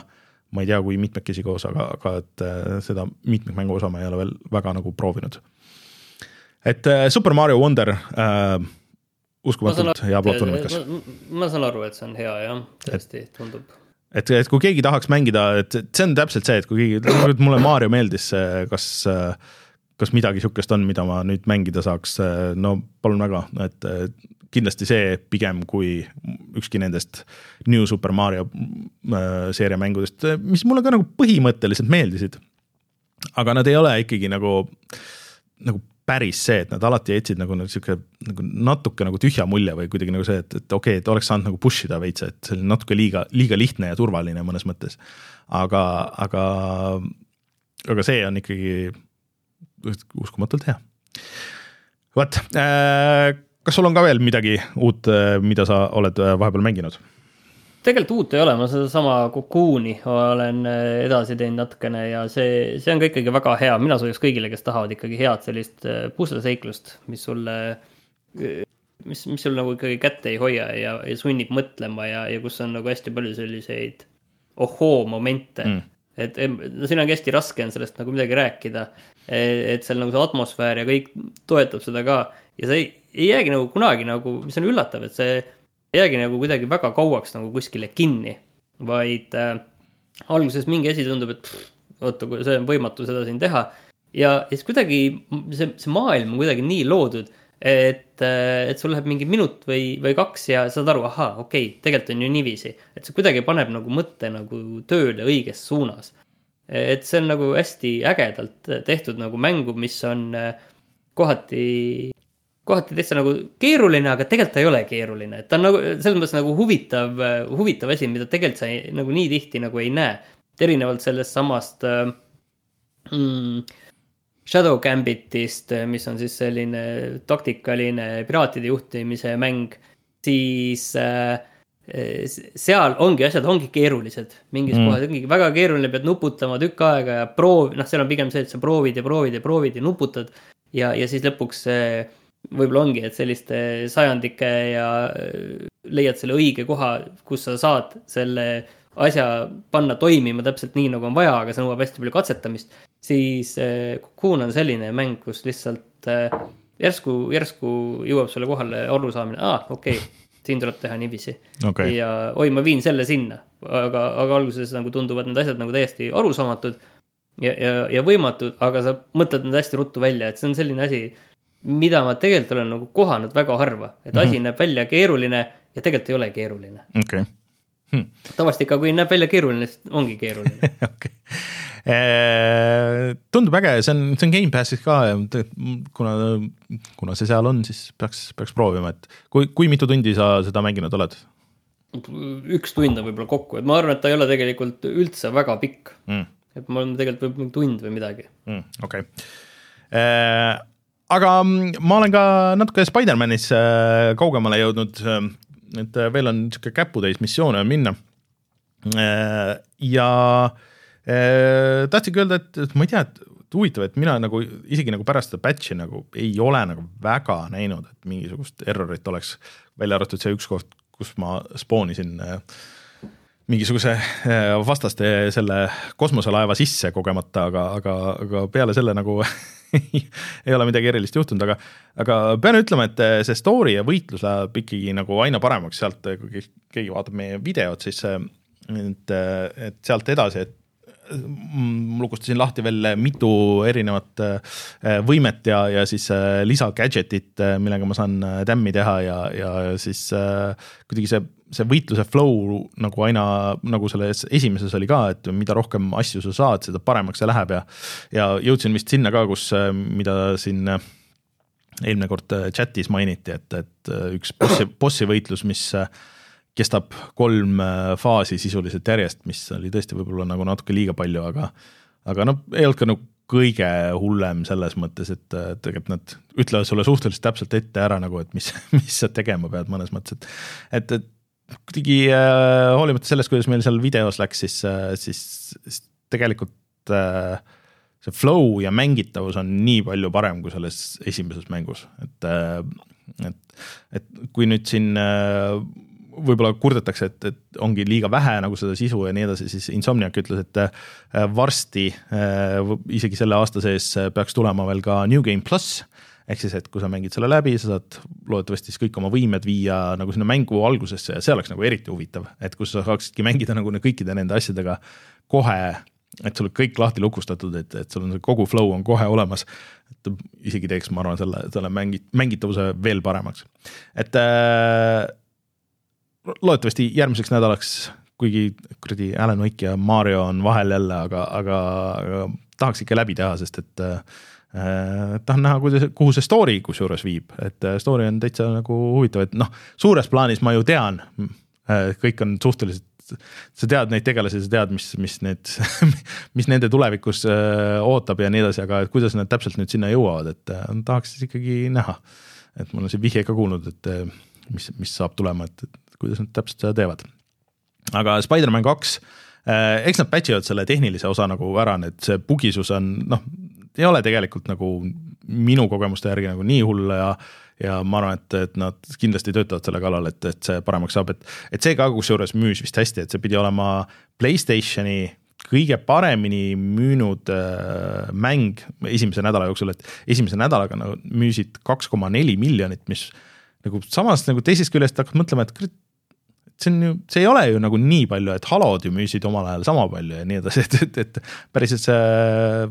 ma ei tea, kui mitmekesi koos, aga, aga et äh, seda mitmikmängu osa ma ei ole veel väga nagu proovinud. et äh, Super Mario Wonder äh, uskumatult hea platvormikas. ma saan aru, et see on hea jah, tõesti tundub et, et kui keegi tahaks mängida, et see on täpselt see, et kui keegi, mulle Mario meeldis, kas, kas midagi sihukest on, mida ma nüüd mängida saaks, no palun väga, et kindlasti see pigem kui ükski nendest New Super Mario äh, seeria mängudest, mis mulle ka nagu põhimõtteliselt meeldisid. aga nad ei ole ikkagi nagu, nagu päris see, et nad alati jätsid nagu sihuke nagu natuke nagu tühja mulje või kuidagi nagu see, et, et okei okay,, et oleks saanud nagu push ida veits, et see oli natuke liiga, liiga lihtne ja turvaline mõnes mõttes. aga, aga, aga see on ikkagi uskumatult hea. vot äh,, kas sul on ka veel midagi uut, äh, mida sa oled äh, vahepeal mänginud? Tegelikult uut ei ole, ma sedasama Cocoon'i olen äh, edasi teinud natukene ja see, see on ka ikkagi väga hea, mina sooviks kõigile, kes tahavad ikkagi head sellist äh, pusleseiklust, mis sulle, äh, mis, mis sul nagu ikkagi kätte ei hoia ja, ja sunnib mõtlema ja, ja kus on nagu hästi palju selliseid ohoo momente mm. et siin ongi hästi raske on sellest nagu midagi rääkida. et seal nagu see atmosfäär ja kõik toetab seda ka ja see ei, ei jäägi nagu kunagi nagu, mis on üllatav, et see ei jäägi nagu kuidagi väga kauaks nagu kuskile kinni, vaid äh, alguses mingi asi tundub, et oota, see on võimatu seda siin teha. ja, siis kuidagi see, see maailm on kuidagi nii loodud, et, äh, et sul läheb mingi minut või, või kaks ja saad aru, ahaa, okei okay,, tegelikult on ju niiviisi. et see kuidagi paneb nagu mõtte nagu tööle õiges suunas. et see on nagu hästi ägedalt tehtud nagu mängu, mis on äh, kohati kohati täitsa nagu keeruline, aga tegelikult ta ei ole keeruline, et ta on nagu selles mõttes nagu huvitav, huvitav asi, mida tegelikult sa ei, nagu nii tihti nagu ei näe. erinevalt sellest samast äh, mm, Shadow Gambitist, mis on siis selline taktikaline piraatide juhtimise mäng, siis äh, seal ongi asjad ongi keerulised, mingis mm. kohas ongi väga keeruline, pead nuputama tükk aega ja proov, noh, seal on pigem see, et sa proovid ja proovid ja proovid ja nuputad ja, ja siis lõpuks äh, võib-olla ongi, et selliste sajandike ja äh, leiad selle õige koha, kus sa saad selle asja panna toimima täpselt nii, nagu on vaja, aga see nõuab hästi palju katsetamist, siis äh, Cocoon on selline mäng, kus lihtsalt äh, järsku, järsku jõuab sulle kohale arusaamine, aa, okei okay,, siin tuleb teha niiviisi. Okay.. ja oi, ma viin selle sinna, aga, aga alguses nagu tunduvad need asjad nagu täiesti arusaamatud ja, ja, ja võimatud, aga sa mõtled need hästi ruttu välja, et see on selline asi mida ma tegelikult olen nagu kohanud väga harva, et mm -hmm. asi näeb välja keeruline ja tegelikult ei ole keeruline. okei okay. hm.. tavaliselt ikka, kui näeb välja keeruline, siis ongi keeruline okay. tundub äge, see on, see on Gamepassis ka ja kuna, kuna see seal on, siis peaks, peaks proovima, et kui, kui mitu tundi sa seda mänginud oled? üks tund on võib-olla kokku, et ma arvan, et ta ei ole tegelikult üldse väga pikk mm.. et ma olen tegelikult võib-olla tund või midagi mm,. okei okay aga mm, ma olen ka natuke Spider-manis äh, kaugemale jõudnud. et äh, veel on niisugune käputäis missioone on minna. ja tahtsingi öelda, et, ma ei tea, et huvitav, et mina nagu isegi nagu pärast seda batch'i nagu ei ole nagu väga näinud, et mingisugust errorit oleks, välja arvatud see üks koht, kus ma spoonisin äh, mingisuguse äh, vastaste selle kosmoselaeva sisse kogemata, aga, aga, aga peale selle nagu ei ole midagi erilist juhtunud, aga, aga pean ütlema, et äh, see story ja võitlus läheb ikkagi nagu aina paremaks sealt, kui keegi vaatab meie videot, siis et, et sealt edasi, et lukustasin lahti veel mitu erinevat võimet ja, ja siis lisa gadget'it, millega ma saan tämmi teha ja, ja siis kuidagi see, see võitluse flow nagu aina, nagu selles esimeses oli ka, et mida rohkem asju sa saad, seda paremaks see läheb ja ja jõudsin vist sinna ka, kus, mida siin eelmine kord chat'is mainiti, et, et üks bossi, bossi võitlus, mis kestab kolm äh, faasi sisuliselt järjest, mis oli tõesti võib-olla nagu natuke liiga palju, aga aga noh, ei olnud ka nagu kõige hullem selles mõttes, et tegelikult nad ütlevad sulle suhteliselt täpselt ette ära nagu, et mis, mis sa tegema pead mõnes mõttes, et et, et kuidagi äh, hoolimata sellest, kuidas meil seal videos läks, siis äh,, siis, siis tegelikult äh, see flow ja mängitavus on nii palju parem kui selles esimeses mängus, et äh, et, et kui nüüd siin äh, võib-olla kurdetakse, et, et ongi liiga vähe nagu seda sisu ja nii edasi, siis Insomniac ütles, et äh, varsti, äh, isegi selle aasta sees äh, peaks tulema veel ka New Game pluss ehk siis, et kui sa mängid selle läbi, sa saad loodetavasti siis kõik oma võimed viia nagu sinna mängu algusesse ja see oleks nagu eriti huvitav, et kus sa saaksidki mängida nagu kõikide nende asjadega kohe, et sul on kõik lahti lukustatud, et, et sul on see kogu flow on kohe olemas. et isegi teeks, ma arvan, selle, selle mängi-, mängitavuse veel paremaks. et äh, loodetavasti järgmiseks nädalaks, kuigi kuradi Alan Wake ja Mario on vahel jälle, aga, aga, aga tahaks ikka läbi teha, sest et äh, tahan näha, kuidas, kuhu see story kusjuures viib, et äh, story on täitsa nagu huvitav, et noh, suures plaanis ma ju tean äh,, kõik on suhteliselt sa tead neid tegelasi, sa tead, mis, mis need mis nende tulevikus äh, ootab ja nii edasi, aga kuidas nad täpselt nüüd sinna jõuavad, et äh, tahaks siis ikkagi näha. et mul on siin vihje ka kuulnud, et äh, mis, mis saab tulema, et, kuidas nad täpselt seda teevad. aga Spider-man kaks, eks nad patch ivad selle tehnilise osa nagu ära, need, see bugisus on noh, ei ole tegelikult nagu minu kogemuste järgi nagu nii hull ja ja ma arvan, et, et nad kindlasti töötavad selle kallal, et, et see paremaks saab, et, et see ka kusjuures müüs vist hästi, et see pidi olema Playstationi kõige paremini müünud äh, mäng esimese nädala jooksul, et esimese nädalaga nagu müüsid kaks koma neli miljonit, mis nagu samas nagu teisest küljest hakkad mõtlema, et see on ju, see ei ole ju nagu nii palju, et Halod ju müüsid omal ajal sama palju ja nii edasi, et, et, et päriselt see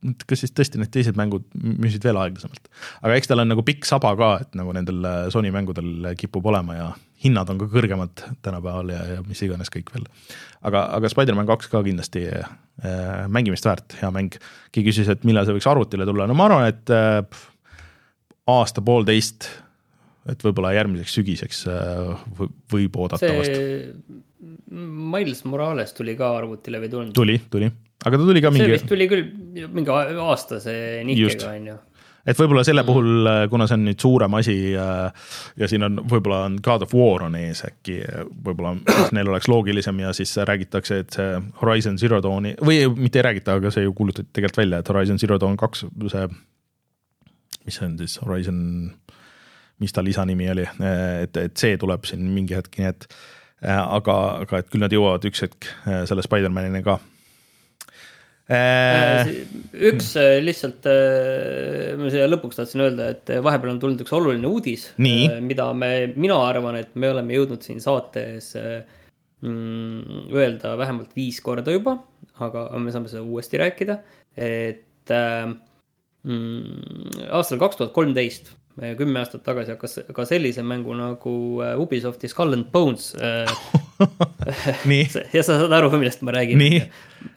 kas siis tõesti need teised mängud müüsid veel aeglasemalt. aga eks tal on nagu pikk saba ka, et nagu nendel Sony mängudel kipub olema ja hinnad on ka kõrgemad tänapäeval ja, ja mis iganes kõik veel. aga, aga Spider-man kaks ka kindlasti äh, mängimist väärt, hea mäng. keegi küsis, et millal see võiks arvutile tulla, no ma arvan, et äh, aasta-poolteist et võib-olla järgmiseks sügiseks äh, võib oodata see... vast. Miles Morales tuli ka arvutile või ei tulnud? tuli, tuli, aga ta tuli ka mingi. see vist tuli küll mingi aastase nihkega on ju et võib-olla selle mm. puhul, äh, kuna see on nüüd suurem asi ja, äh, ja siin on, võib-olla on God of War on ees äkki, võib-olla neil oleks loogilisem ja siis räägitakse, et see Horizon Zero Dawni või mitte ei räägita, aga see ju kuulutati tegelikult välja, et Horizon Zero Dawn kaks, see, mis see on siis, Horizon mis ta lisanimi oli, et, et see tuleb siin mingi hetk, nii et aga, aga et küll nad jõuavad üks hetk äh, selle Spider-manini ka. Äh, üks äh, lihtsalt, ma siia lõpuks tahtsin öelda, et vahepeal on tulnud üks oluline uudis, mida me, mina arvan, et me oleme jõudnud siin saates mm, öelda vähemalt viis korda juba, aga me saame seda uuesti rääkida, et mm, aastal kaks tuhat kolmteist kümme aastat tagasi hakkas ka sellise mängu nagu äh, Ubisofti Skull and Bones ja sa saad aru, millest ma räägin.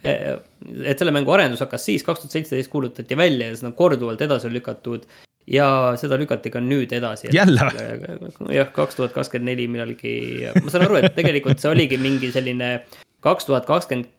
Äh, et selle mängu arendus hakkas siis, kaks tuhat seitseteist kuulutati välja ja seda on korduvalt edasi lükatud ja seda lükati ka nüüd edasi. jälle? jah, kaks tuhat kakskümmend neli millalgi, ma saan aru, et tegelikult see oligi mingi selline kaks tuhat kakskümmend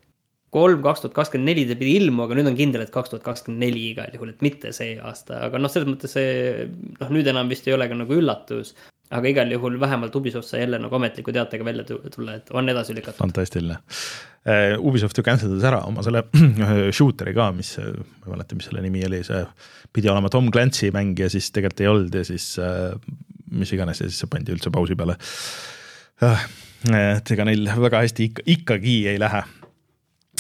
kolm, kaks tuhat kakskümmend neli ta pidi ilmuma, aga nüüd on kindel, et kaks tuhat kakskümmend neli igal juhul, et mitte see aasta, aga noh, selles mõttes see noh, nüüd enam vist ei ole ka nagu üllatus. aga igal juhul vähemalt Ubisoft sai jälle nagu ametliku teatega välja tulla, et on edasi lükatud. fantastiline uh,. Ubisoft ju cancel das ära oma selle shooter'i ka, mis, ma ei mäleta, mis selle nimi oli, see pidi olema Tom Clancy mäng ja siis tegelikult ei olnud ja siis uh, mis iganes ja siis see pandi üldse pausi peale uh,. et ega neil väga hästi ikka, ikkagi ei lähe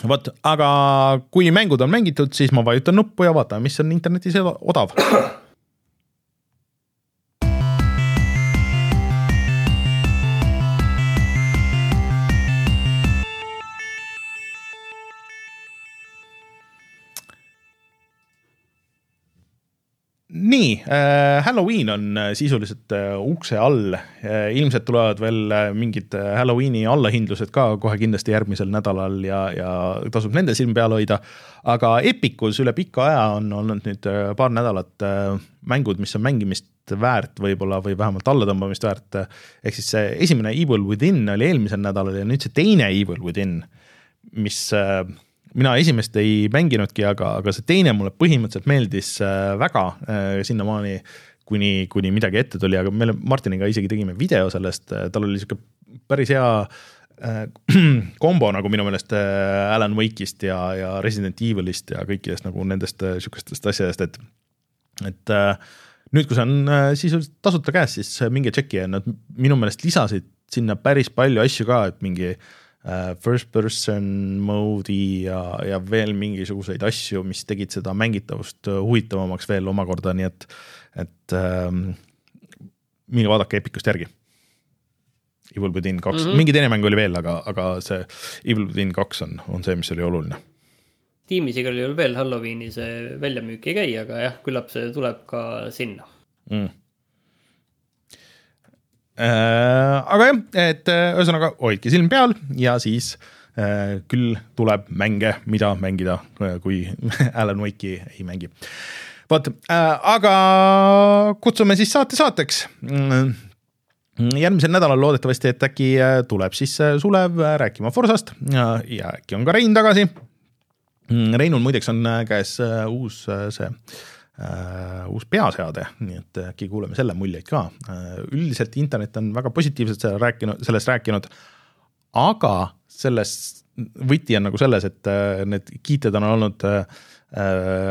vot, aga kui mängud on mängitud, siis ma vajutan nuppu ja vaatan, mis on internetis odav nii äh,, Halloween on äh, sisuliselt äh, ukse all äh,. ilmselt tulevad veel äh, mingid äh, Halloweeni allahindlused ka kohe kindlasti järgmisel nädalal ja, ja tasub nende silm peal hoida. aga Epicus üle pika aja on olnud nüüd äh, paar nädalat äh, mängud, mis on mängimist väärt võib-olla või vähemalt allatõmbamist väärt. ehk siis see esimene Evil within oli eelmisel nädalal ja nüüd see teine Evil within, mis äh, mina esimest ei mänginudki, aga, aga see teine mulle põhimõtteliselt meeldis äh, väga äh, sinnamaani, kuni, kuni midagi ette tuli, aga me Martiniga isegi tegime video sellest, äh, tal oli sihuke päris hea kombo nagu minu meelest Alan Wake'ist ja, ja Resident Evilist ja kõikidest nagu nendest sihukestest asjadest, et, et nüüd, kui see on sisuliselt tasuta käes, siis minge tšeki ja nad minu meelest lisasid sinna päris palju asju ka, et mingi äh, first person mode'i ja, ja veel mingisuguseid asju, mis tegid seda mängitavust äh, huvitavamaks veel omakorda, nii et, et ähm, minge vaadake Epicust järgi. Evil within kaks mm, -hmm. mingi teine mäng oli veel, aga, aga see Evil within kaks on, on see, mis oli oluline. tiimis igal juhul veel Halloweeni see väljamüük ei käi, aga jah, küllap see tuleb ka sinna mm Äh, aga jah, et äh, ühesõnaga hoidke silm peal ja siis äh, küll tuleb mänge, mida mängida, kui Alan Wake'i ei mängi. vot, aga kutsume siis saate saateks mm, järgmisel nädalal loodetavasti, et äkki tuleb siis Sulev rääkima Forsast ja, ja äkki on ka Rein tagasi. Mm, Reinul muideks on käes uus see äh, uus peaseade, nii et äkki kuuleme selle muljeid ka äh,. üldiselt internet on väga positiivselt selle rääkinud, sellest rääkinud, aga selles, võti on nagu selles, et äh, need kiited on olnud äh,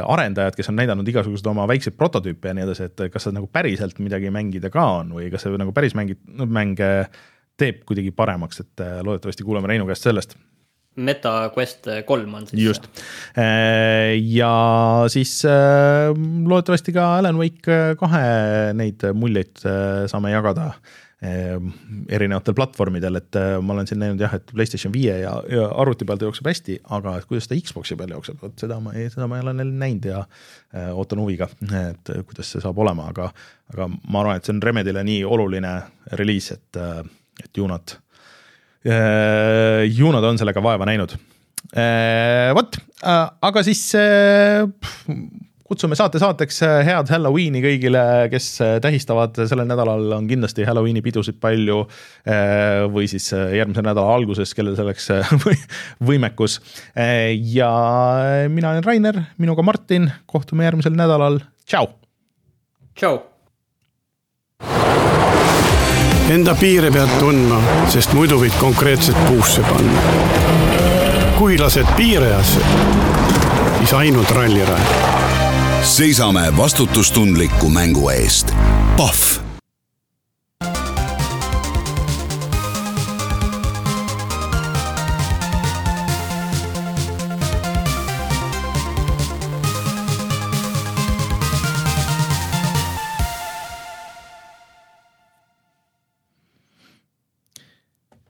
arendajad, kes on näidanud igasuguseid oma väikseid prototüüpe ja nii edasi, et kas see nagu päriselt midagi mängida ka on või kas see nagu päris mängi-, mänge teeb kuidagi paremaks, et äh, loodetavasti kuuleme Reinu käest sellest Meta Quest kolm on siis. just, äh, ja siis äh, loodetavasti ka Alan Wake kahe neid muljeid äh, saame jagada erinevatel platvormidel, et ma olen siin näinud jah, et Playstation viie ja, ja arvuti peal ta jookseb hästi, aga kuidas ta Xbox'i peal jookseb, vot seda ma ei, seda ma ei ole neil näinud ja ootan huviga, et kuidas see saab olema, aga, aga ma arvan, et see on Remedile nii oluline reliis, et, et ju nad Äh, ju nad on sellega vaeva näinud. Äh, vot, äh, aga siis kutsume saate saateks head Halloweeni kõigile, kes tähistavad sellel nädalal, on kindlasti Halloweeni pidusid palju. või siis järgmise nädala alguses, kellel selleks võimekus. ja mina olen Rainer, minuga Martin, kohtume järgmisel nädalal, tšau. tšau Enda piire pead tundma, sest muidu võid konkreetselt puusse panna. kui lased piirajasse, siis ainult rallirajal. seisame vastutustundliku mängu eest. Pahv